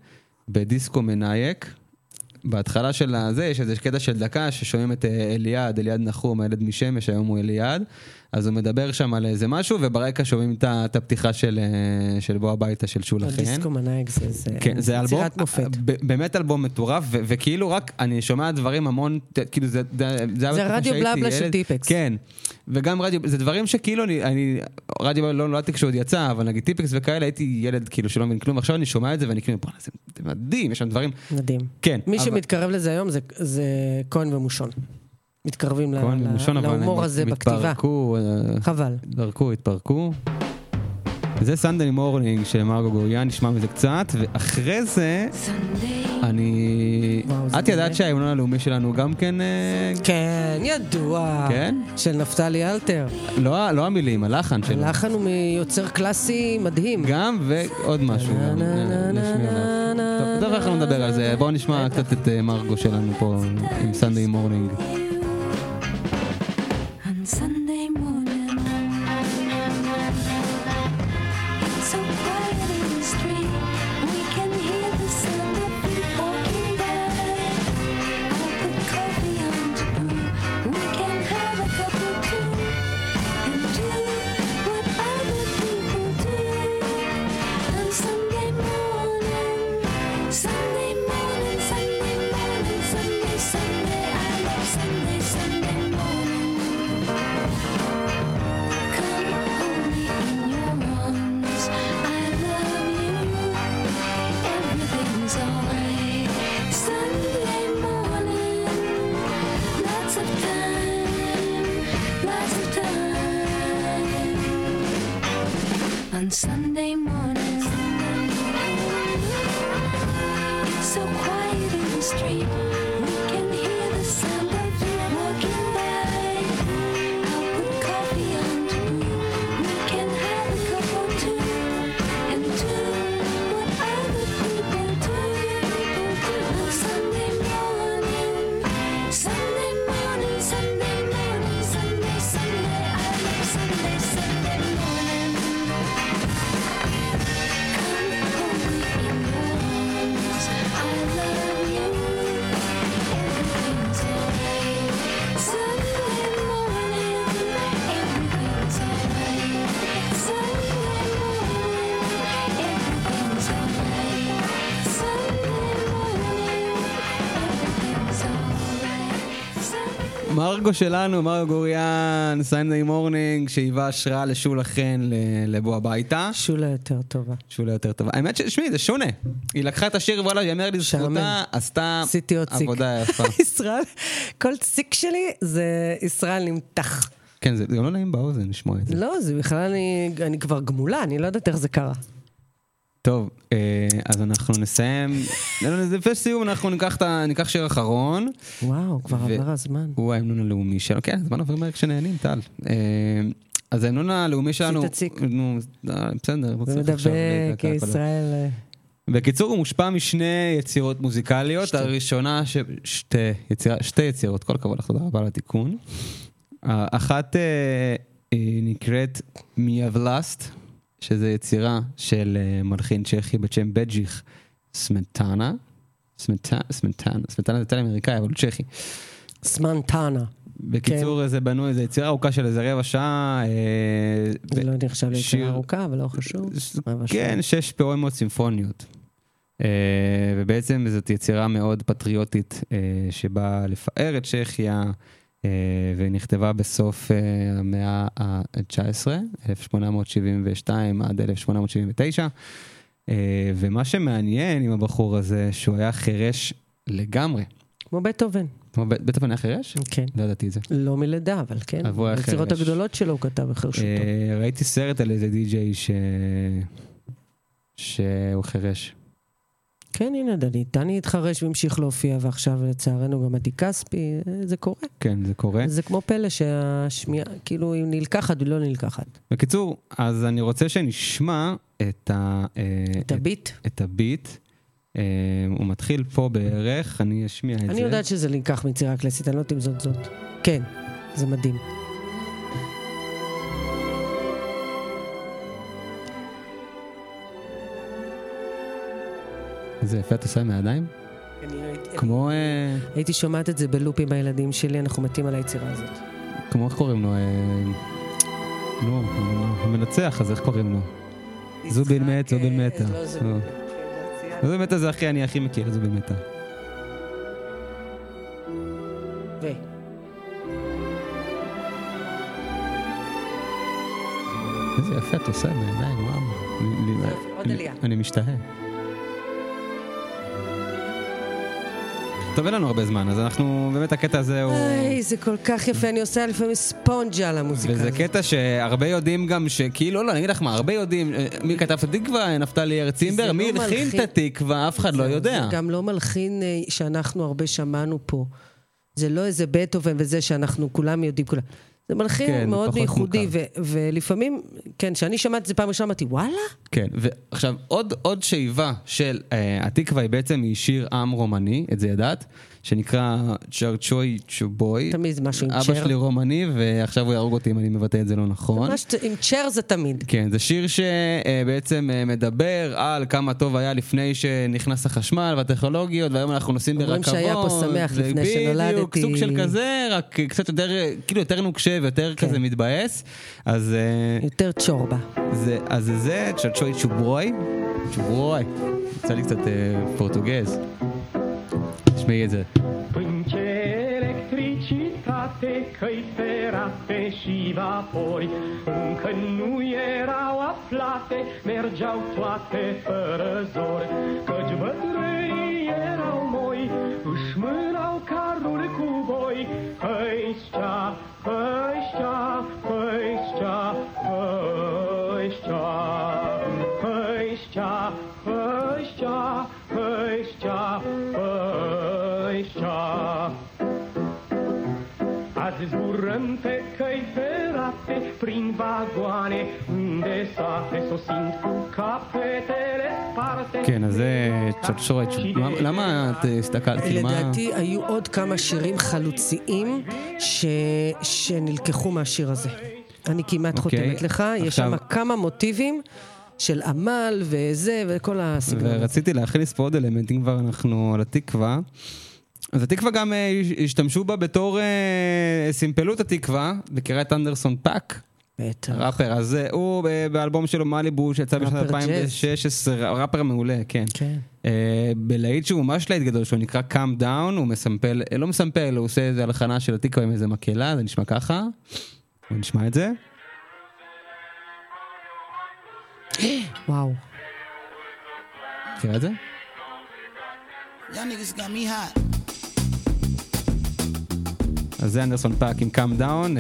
בדיסקו מנייק, בהתחלה של הזה יש איזה קטע של דקה ששומעים את אה, אליעד, אליעד נחום, הילד משמש, היום הוא אליעד, אז הוא מדבר שם על איזה משהו, וברקע שומעים את הפתיחה של, אה, של בוא הביתה של שולה חן. הדיסקו מנהיג זה- זה כן, זה אלבום, יצירת מופת. באמת אלבום מטורף, ו- וכאילו רק, אני שומע דברים המון, כאילו זה, זה, זה בתקופה רדיו בלבלה של. טיפקס. כן, וגם רדיו, זה דברים שכאילו אני, אני רדיו לא נולדתי כשהוא עוד יצא, אבל נגיד טיפקס וכאלה, הייתי ילד כאילו שלא מבין כלום, עכשיו אני שומע את זה ואני כאילו, בואנה, זה זה מדהים, יש שם דברים, מדהים. כן. מי אבל- שמתקרב לזה היום זה- זה כהן ומושון. מתקרבים להומור הזה בכתיבה. אה, חבל. התפרקו, התפרקו. זה Sunday Morning של מרגו גוריאן, נשמע מזה קצת, ואחרי זה, אני... את ידעת שההמנון הלאומי שלנו גם כן... אה, כן, ידוע. כן? של נפתלי אלתר. לא לא המילים, הלחן שלו. הלחן הוא מיוצר קלאסי מדהים. גם ועוד משהו טוב, אנחנו נדבר על זה. בואו נשמע קצת את אה, מרגו שלנו פה עם Sunday Morning. sun מרגו שלנו, מרגו גוריאן, Sunday Morning, שהיווה השראה לשולה חן לבוא הביתה. שולה יותר טובה. שולה יותר טובה. האמת ששמעי, זה שונה. היא לקחה את השיר, וואלה, יאמר לזכותה, עשתה. עבודה *laughs* יפה. ישראל, כל ציק שלי זה ישראל נמתח. כן, זה גם לא נעים באוזן לשמוע את זה. לא, זה בכלל אני כבר גמולה, אני לא יודעת איך זה קרה. טוב, אה, אז אנחנו נסיים. לא, לא, לפני סיום אנחנו ניקח שיר אחרון. וואו, כבר ו- עבר הזמן. הוא ההמנון הלאומי שלנו. כן, הזמן עובר מהר כשנהנים, טל. אה, אז ההמנון הלאומי שלנו... ציק. נו, אה, בסדר, לא עכשיו ומדבק דקה כל ישראל... אה, בקיצור, הוא מושפע משני יצירות מוזיקליות. הראשונה, ש... שתי, יציר... שתי יצירות, כל הכבוד לך, תודה רבה על התיקון. האחת אה, היא נקראת מיאבלסט, שזה יצירה של אה, מלחין צ'כי בשם בג'יך. סמטנה, סמטנה, סמטנה זה תל אמריקאי, אבל הוא צ'כי. סמנטנה. בקיצור, זה בנוי, זה יצירה ארוכה של איזה רבע שעה. אה, זה לא נחשב שיר- ליצירה ארוכה, אבל לא חשוב. כן, שש פואמות סימפוניות. Uh, ובעצם זאת יצירה מאוד פטריוטית שבאה לפאר את צ'כיה ונכתבה בסוף uh, המאה ה-19, 1872 עד 1879. Uh, ומה שמעניין עם הבחור הזה, שהוא היה חירש לגמרי. כמו בטהובן. כמו בטהובן היה חירש? כן. לא ידעתי את זה. לא מלידה, אבל כן. אבל הוא היה היצירות חירש. הגדולות שלו הוא כתב בחירשותו. אה, ראיתי סרט על איזה די-ג'יי ש... שהוא חירש. כן, הנה, דני, דני התחרש והמשיך להופיע, ועכשיו לצערנו גם עדי כספי, זה קורה. כן, זה קורה. זה כמו פלא שהשמיעה, כאילו, היא נלקחת ולא נלקחת. בקיצור, אז אני רוצה שנשמע את, ה, אה, את הביט. את הביט. אה, הוא מתחיל פה בערך, אני אשמיע את זה. אני יודעת שזה נלקח מיצירה קלאסית, אני לא יודעת אם זאת זאת. כן, זה מדהים. זה יפה, את עושה עם הידיים? כמו, אה, הייתי שומעת את זה בלופ עם הילדים שלי, אנחנו מתים על היצירה הזאת. כמו איך קוראים לו? אה, נו, המנצח, אז איך קוראים לו? זובין מת, זובין מתה. לא זובין. לא. זובין מתה זה הכי, אני הכי מכיר זובין מתה. ו... איזה יפה את עושה בעיניים, וואו. עוד עלייה. אני משתהה. טוב, אין לנו הרבה זמן, אז אנחנו, באמת הקטע הזה הוא... איי, זה כל כך יפה, אני עושה לפעמים ספונג'ה על המוזיקה וזה הזאת. קטע שהרבה יודעים גם שכאילו, לא, אני אגיד לך מה, הרבה יודעים, אה, מי כתב את התקווה, נפתלי ארצימבר, זה מי לא הלחין מלחין. את התקווה, אף אחד לא יודע. זה גם לא מלחין אה, שאנחנו הרבה שמענו פה. זה לא איזה בטהובן וזה שאנחנו כולם יודעים כולם. זה מלחין כן, מאוד ייחודי. ו- ולפעמים, כן, כשאני שמעתי את זה פעם ראשונה, אמרתי, וואלה? כן, ועכשיו עוד, עוד שאיבה של אה, התקווה היא בעצם משיר עם רומני, את זה ידעת? שנקרא צ'רצ'וי צ'ובוי. תמיד משהו עם אבא צ'ר. שלי רומני, ועכשיו הוא יהרוג אותי אם אני מבטא את זה לא נכון. ממש עם צ'ר זה תמיד. כן, זה שיר שבעצם אה, מדבר על כמה טוב היה לפני שנכנס החשמל והטכנולוגיות, והיום אנחנו נוסעים אומרים ברכבות. שהיה פה שמח זה לפני בדיוק, שנולדתי. סוג של כזה, רק קצת יותר, כאילו יותר נוקשה ויותר כן. כזה מתבאס. אז אה, יותר צ'ורבה. זה, אז זה זה, צ'צ'וי צ'וברוי, צ'וברוי, יצא לי קצת אה, פורטוגז. șmeieță. Pânce păi electricitate, căi ferate și vapori, încă nu erau aflate, mergeau toate fără zor, căci bătrânii erau moi, își mânau carul cu voi, hăișcea, hăișcea, hăișcea, hăișcea, hăișcea, hăișcea, hăișcea, hăișcea, Azi zburăm pe căi ferate, prin vagoane, unde sate, sosind cu capetele sparte. כן, אז זה צ'וברוי. למה את הסתכלת? כאילו, מה- לדעתי היו עוד כמה שירים חלוציים ש... שנלקחו מהשיר הזה. אני כמעט אוקיי, חותמת לך, יש שם כמה מוטיבים של עמל וזה וכל הסגנון. ורציתי להכניס פה עוד אלמנט, אם כבר אנחנו על התקווה. אז התקווה גם אה, השתמשו בה בתור, אה, סימפלו את התקווה, מכירה את אנדרסון פאק? בטח. ראפר, אז אה, הוא באלבום שלו Malibu שיצא בשנת ראפר 2016, ראפר מעולה, כן. כן. בלהיט שהוא ממש להיט גדול, שהוא נקרא Come Down, הוא מסמפל, לא מסמפל, הוא עושה איזה הלחנה של התקווה עם איזה מקהלה, זה נשמע ככה. בוא נשמע את זה. וואו. מכירה את זה? Y'all niggas got me hot. אז זה אנדרסון פאק עם Come Down,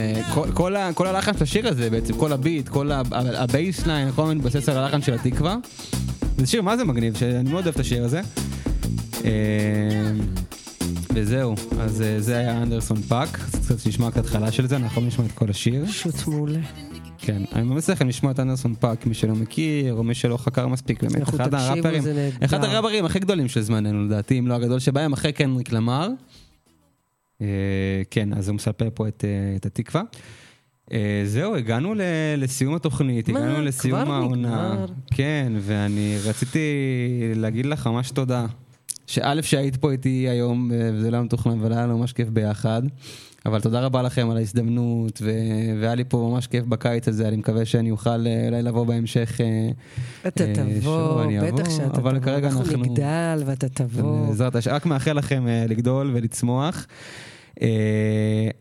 כל, הלחן של השיר הזה בעצם, כל ה beat, כל ה bassline, הכל מתבסס על הלחן של התקווה. זה שיר מה זה מגניב, שאני מאוד אוהב את השיר הזה. אה, וזהו, אז אה, זה היה אנדרסון פאק, אז קצת נשמע את ההתחלה של זה, אנחנו נשמע את כל השיר. פשוט מעולה. כן, אני ממליץ לכם לשמוע את אנדרסון פאק, מי שלא מכיר, או מי שלא חקר מספיק, באמת, אחד הראפרים. אחד הראפרים הכי גדולים של זמננו לדעתי, אם לא הגדול שבהם, אחרי קנריק למר. אה, כן, אז הוא מסמפל פה את, אה, את התקווה. אה, זהו, הגענו ל- לסיום התוכנית, מה? הגענו לסיום כבר העונה. נגמר? כן, ואני רציתי להגיד לך ממש תודה. שא' שהיית פה איתי היום, וזה לא היה מתוכנן, אבל היה לנו ממש כיף ביחד. אבל תודה רבה לכם על ההזדמנות, ו- והיה לי פה ממש כיף בקיץ הזה, אני מקווה שאני אוכל אה, אולי לבוא בהמשך. אה, אתה אה, תבוא, שוב, בטח אבוא, שאתה אבל תבוא. כרגע אנחנו אנחנו... נגדל ואתה תבוא. בעזרת השם, רק מאחל לכם אה, לגדול ולצמוח. אה,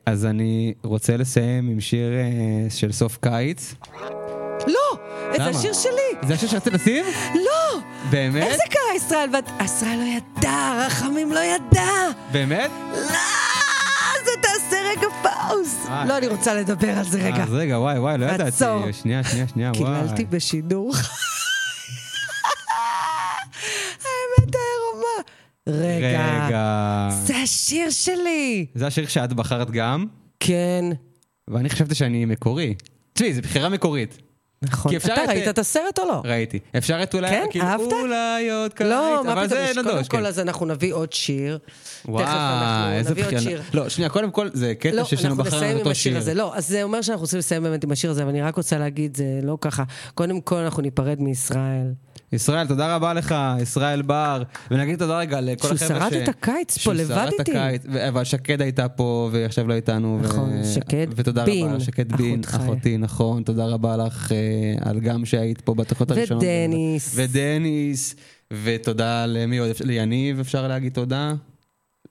אז אני רוצה לסיים עם שיר אה, של סוף קיץ. לא! זה למה? השיר שלי! זה השיר שרצית לשים? לא! באמת? איזה קרה ישראל? ישראל לא ידע, רחמים לא ידע! באמת? לא! רגע פאוז! אה. לא, אני רוצה לדבר על זה רגע. אז רגע, וואי, וואי, לא ידעתי. עצור. שנייה, שנייה, שנייה, וואי. קיללתי בשידור. האמת הערומה. רגע. רגע. זה השיר שלי! זה השיר שאת בחרת גם, כן. ואני חשבתי שאני מקורי. תשמעי, זו בחירה מקורית. נכון. אתה את- ראית את הסרט או לא? ראיתי. אפשר את אולי, כן? כאילו, אהבת? אולי עוד קיץ, לא, אבל זה יש- קודם נדוש, כל כן. אז אנחנו נביא עוד שיר. אנחנו איזה בחירה. שיר. לא, שנייה, קודם כל, זה קטע לא, ששנינו אנחנו בחרנו נסיים את עם אותו השיר שיר. הזה. לא, אז זה אומר שאנחנו רוצים לסיים באמת עם השיר הזה, אבל אני רק רוצה להגיד, זה לא ככה. קודם כל אנחנו ניפרד מישראל. ישראל, תודה רבה לך, ישראל בר. ונגיד תודה רגע לכל שהוא החבר'ה שרד את הקיץ פה שהוא לבד איתי. הקיץ, ו- אבל שקד הייתה פה ועכשיו לא איתנו. ו- נכון, שקד ותודה בין, רבה, שקד בין. אחותי, נכון. תודה רבה לך אה, על גם שהיית פה בתוכניות הראשונות. ודניס. ודניס. ותודה למי עוד? ליניב אפשר להגיד תודה.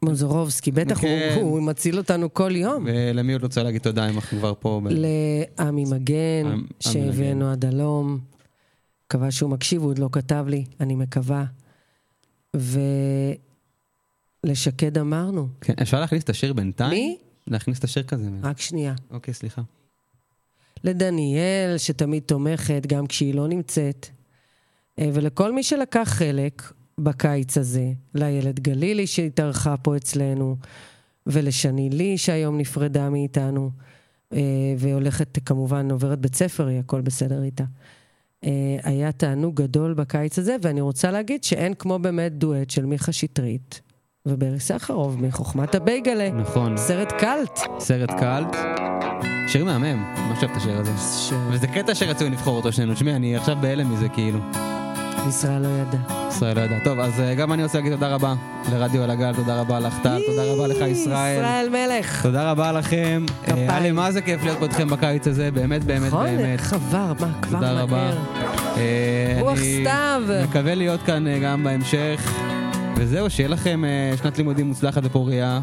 מוזורובסקי, בטח, הוא- כן. הוא מציל אותנו כל יום. ולמי עוד רוצה להגיד תודה אם אנחנו כבר פה? לעמי מגן, שהבאנו עד הלום. מקווה שהוא מקשיב, הוא עוד לא כתב לי, אני מקווה. ולשקד אמרנו. כן, אפשר להכניס את השיר בינתיים? מי? להכניס את השיר כזה. רק שנייה. אוקיי, סליחה. לדניאל, שתמיד תומכת, גם כשהיא לא נמצאת. אה, ולכל מי שלקח חלק בקיץ הזה, לילד גלילי שהתארחה פה אצלנו, ולשני לי שהיום נפרדה מאיתנו, אה, והולכת כמובן, עוברת בית ספר, היא הכל בסדר איתה. אה, היה תענוג גדול בקיץ הזה, ואני רוצה להגיד שאין כמו באמת דואט של מיכה שטרית וברי סחרוב מחוכמת הבייגלה. נכון. סרט קאלט. סרט קאלט. שיר מהמם, ממש אוהב את השיר הזה. וזה קטע שרצינו לבחור אותו שנינו. תשמעי, אני עכשיו בהלם מזה כאילו. ישראל לא ידע. ישראל לא ידע. טוב, אז אה, גם אני רוצה להגיד תודה רבה לרדיו על הגל, תודה רבה לך טל, תודה רבה לך ישראל. ישראל מלך. תודה רבה לכם. אה, היה לי מה זה כיף להיות פה איתכם בקיץ הזה, באמת באמת נכון, באמת. עבר, מה, כבר תודה רבה. מהר. אה, רוח סתיו. מקווה להיות כאן אה, גם בהמשך. וזהו, שיהיה לכם אה, שנת לימודים מוצלחת ופוריה.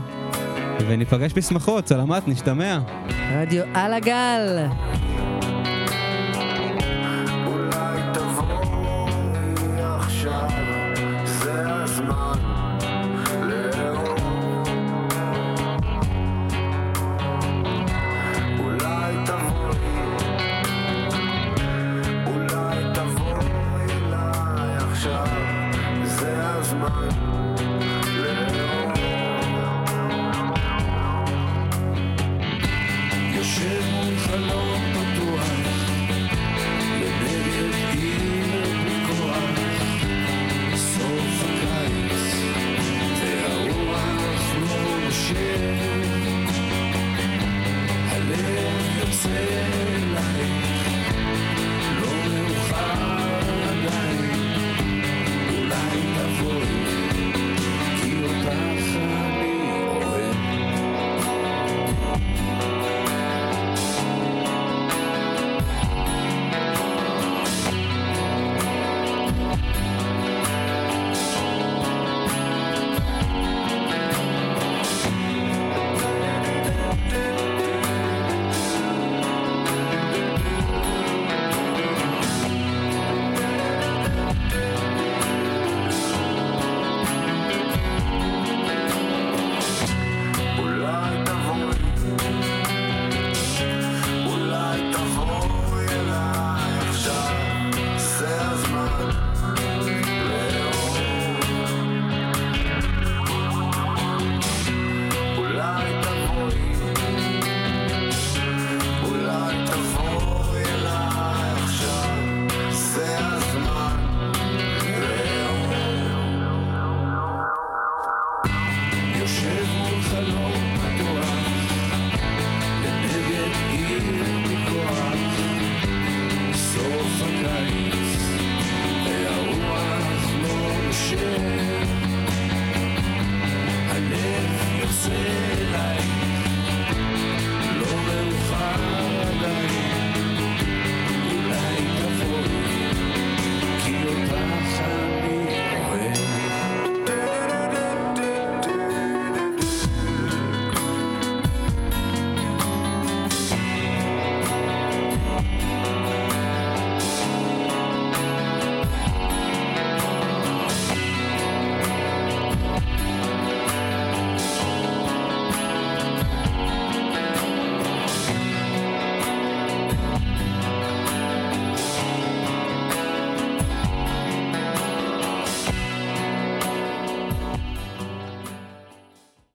וניפגש בשמחות, סלמת, נשתמע. רדיו על הגל.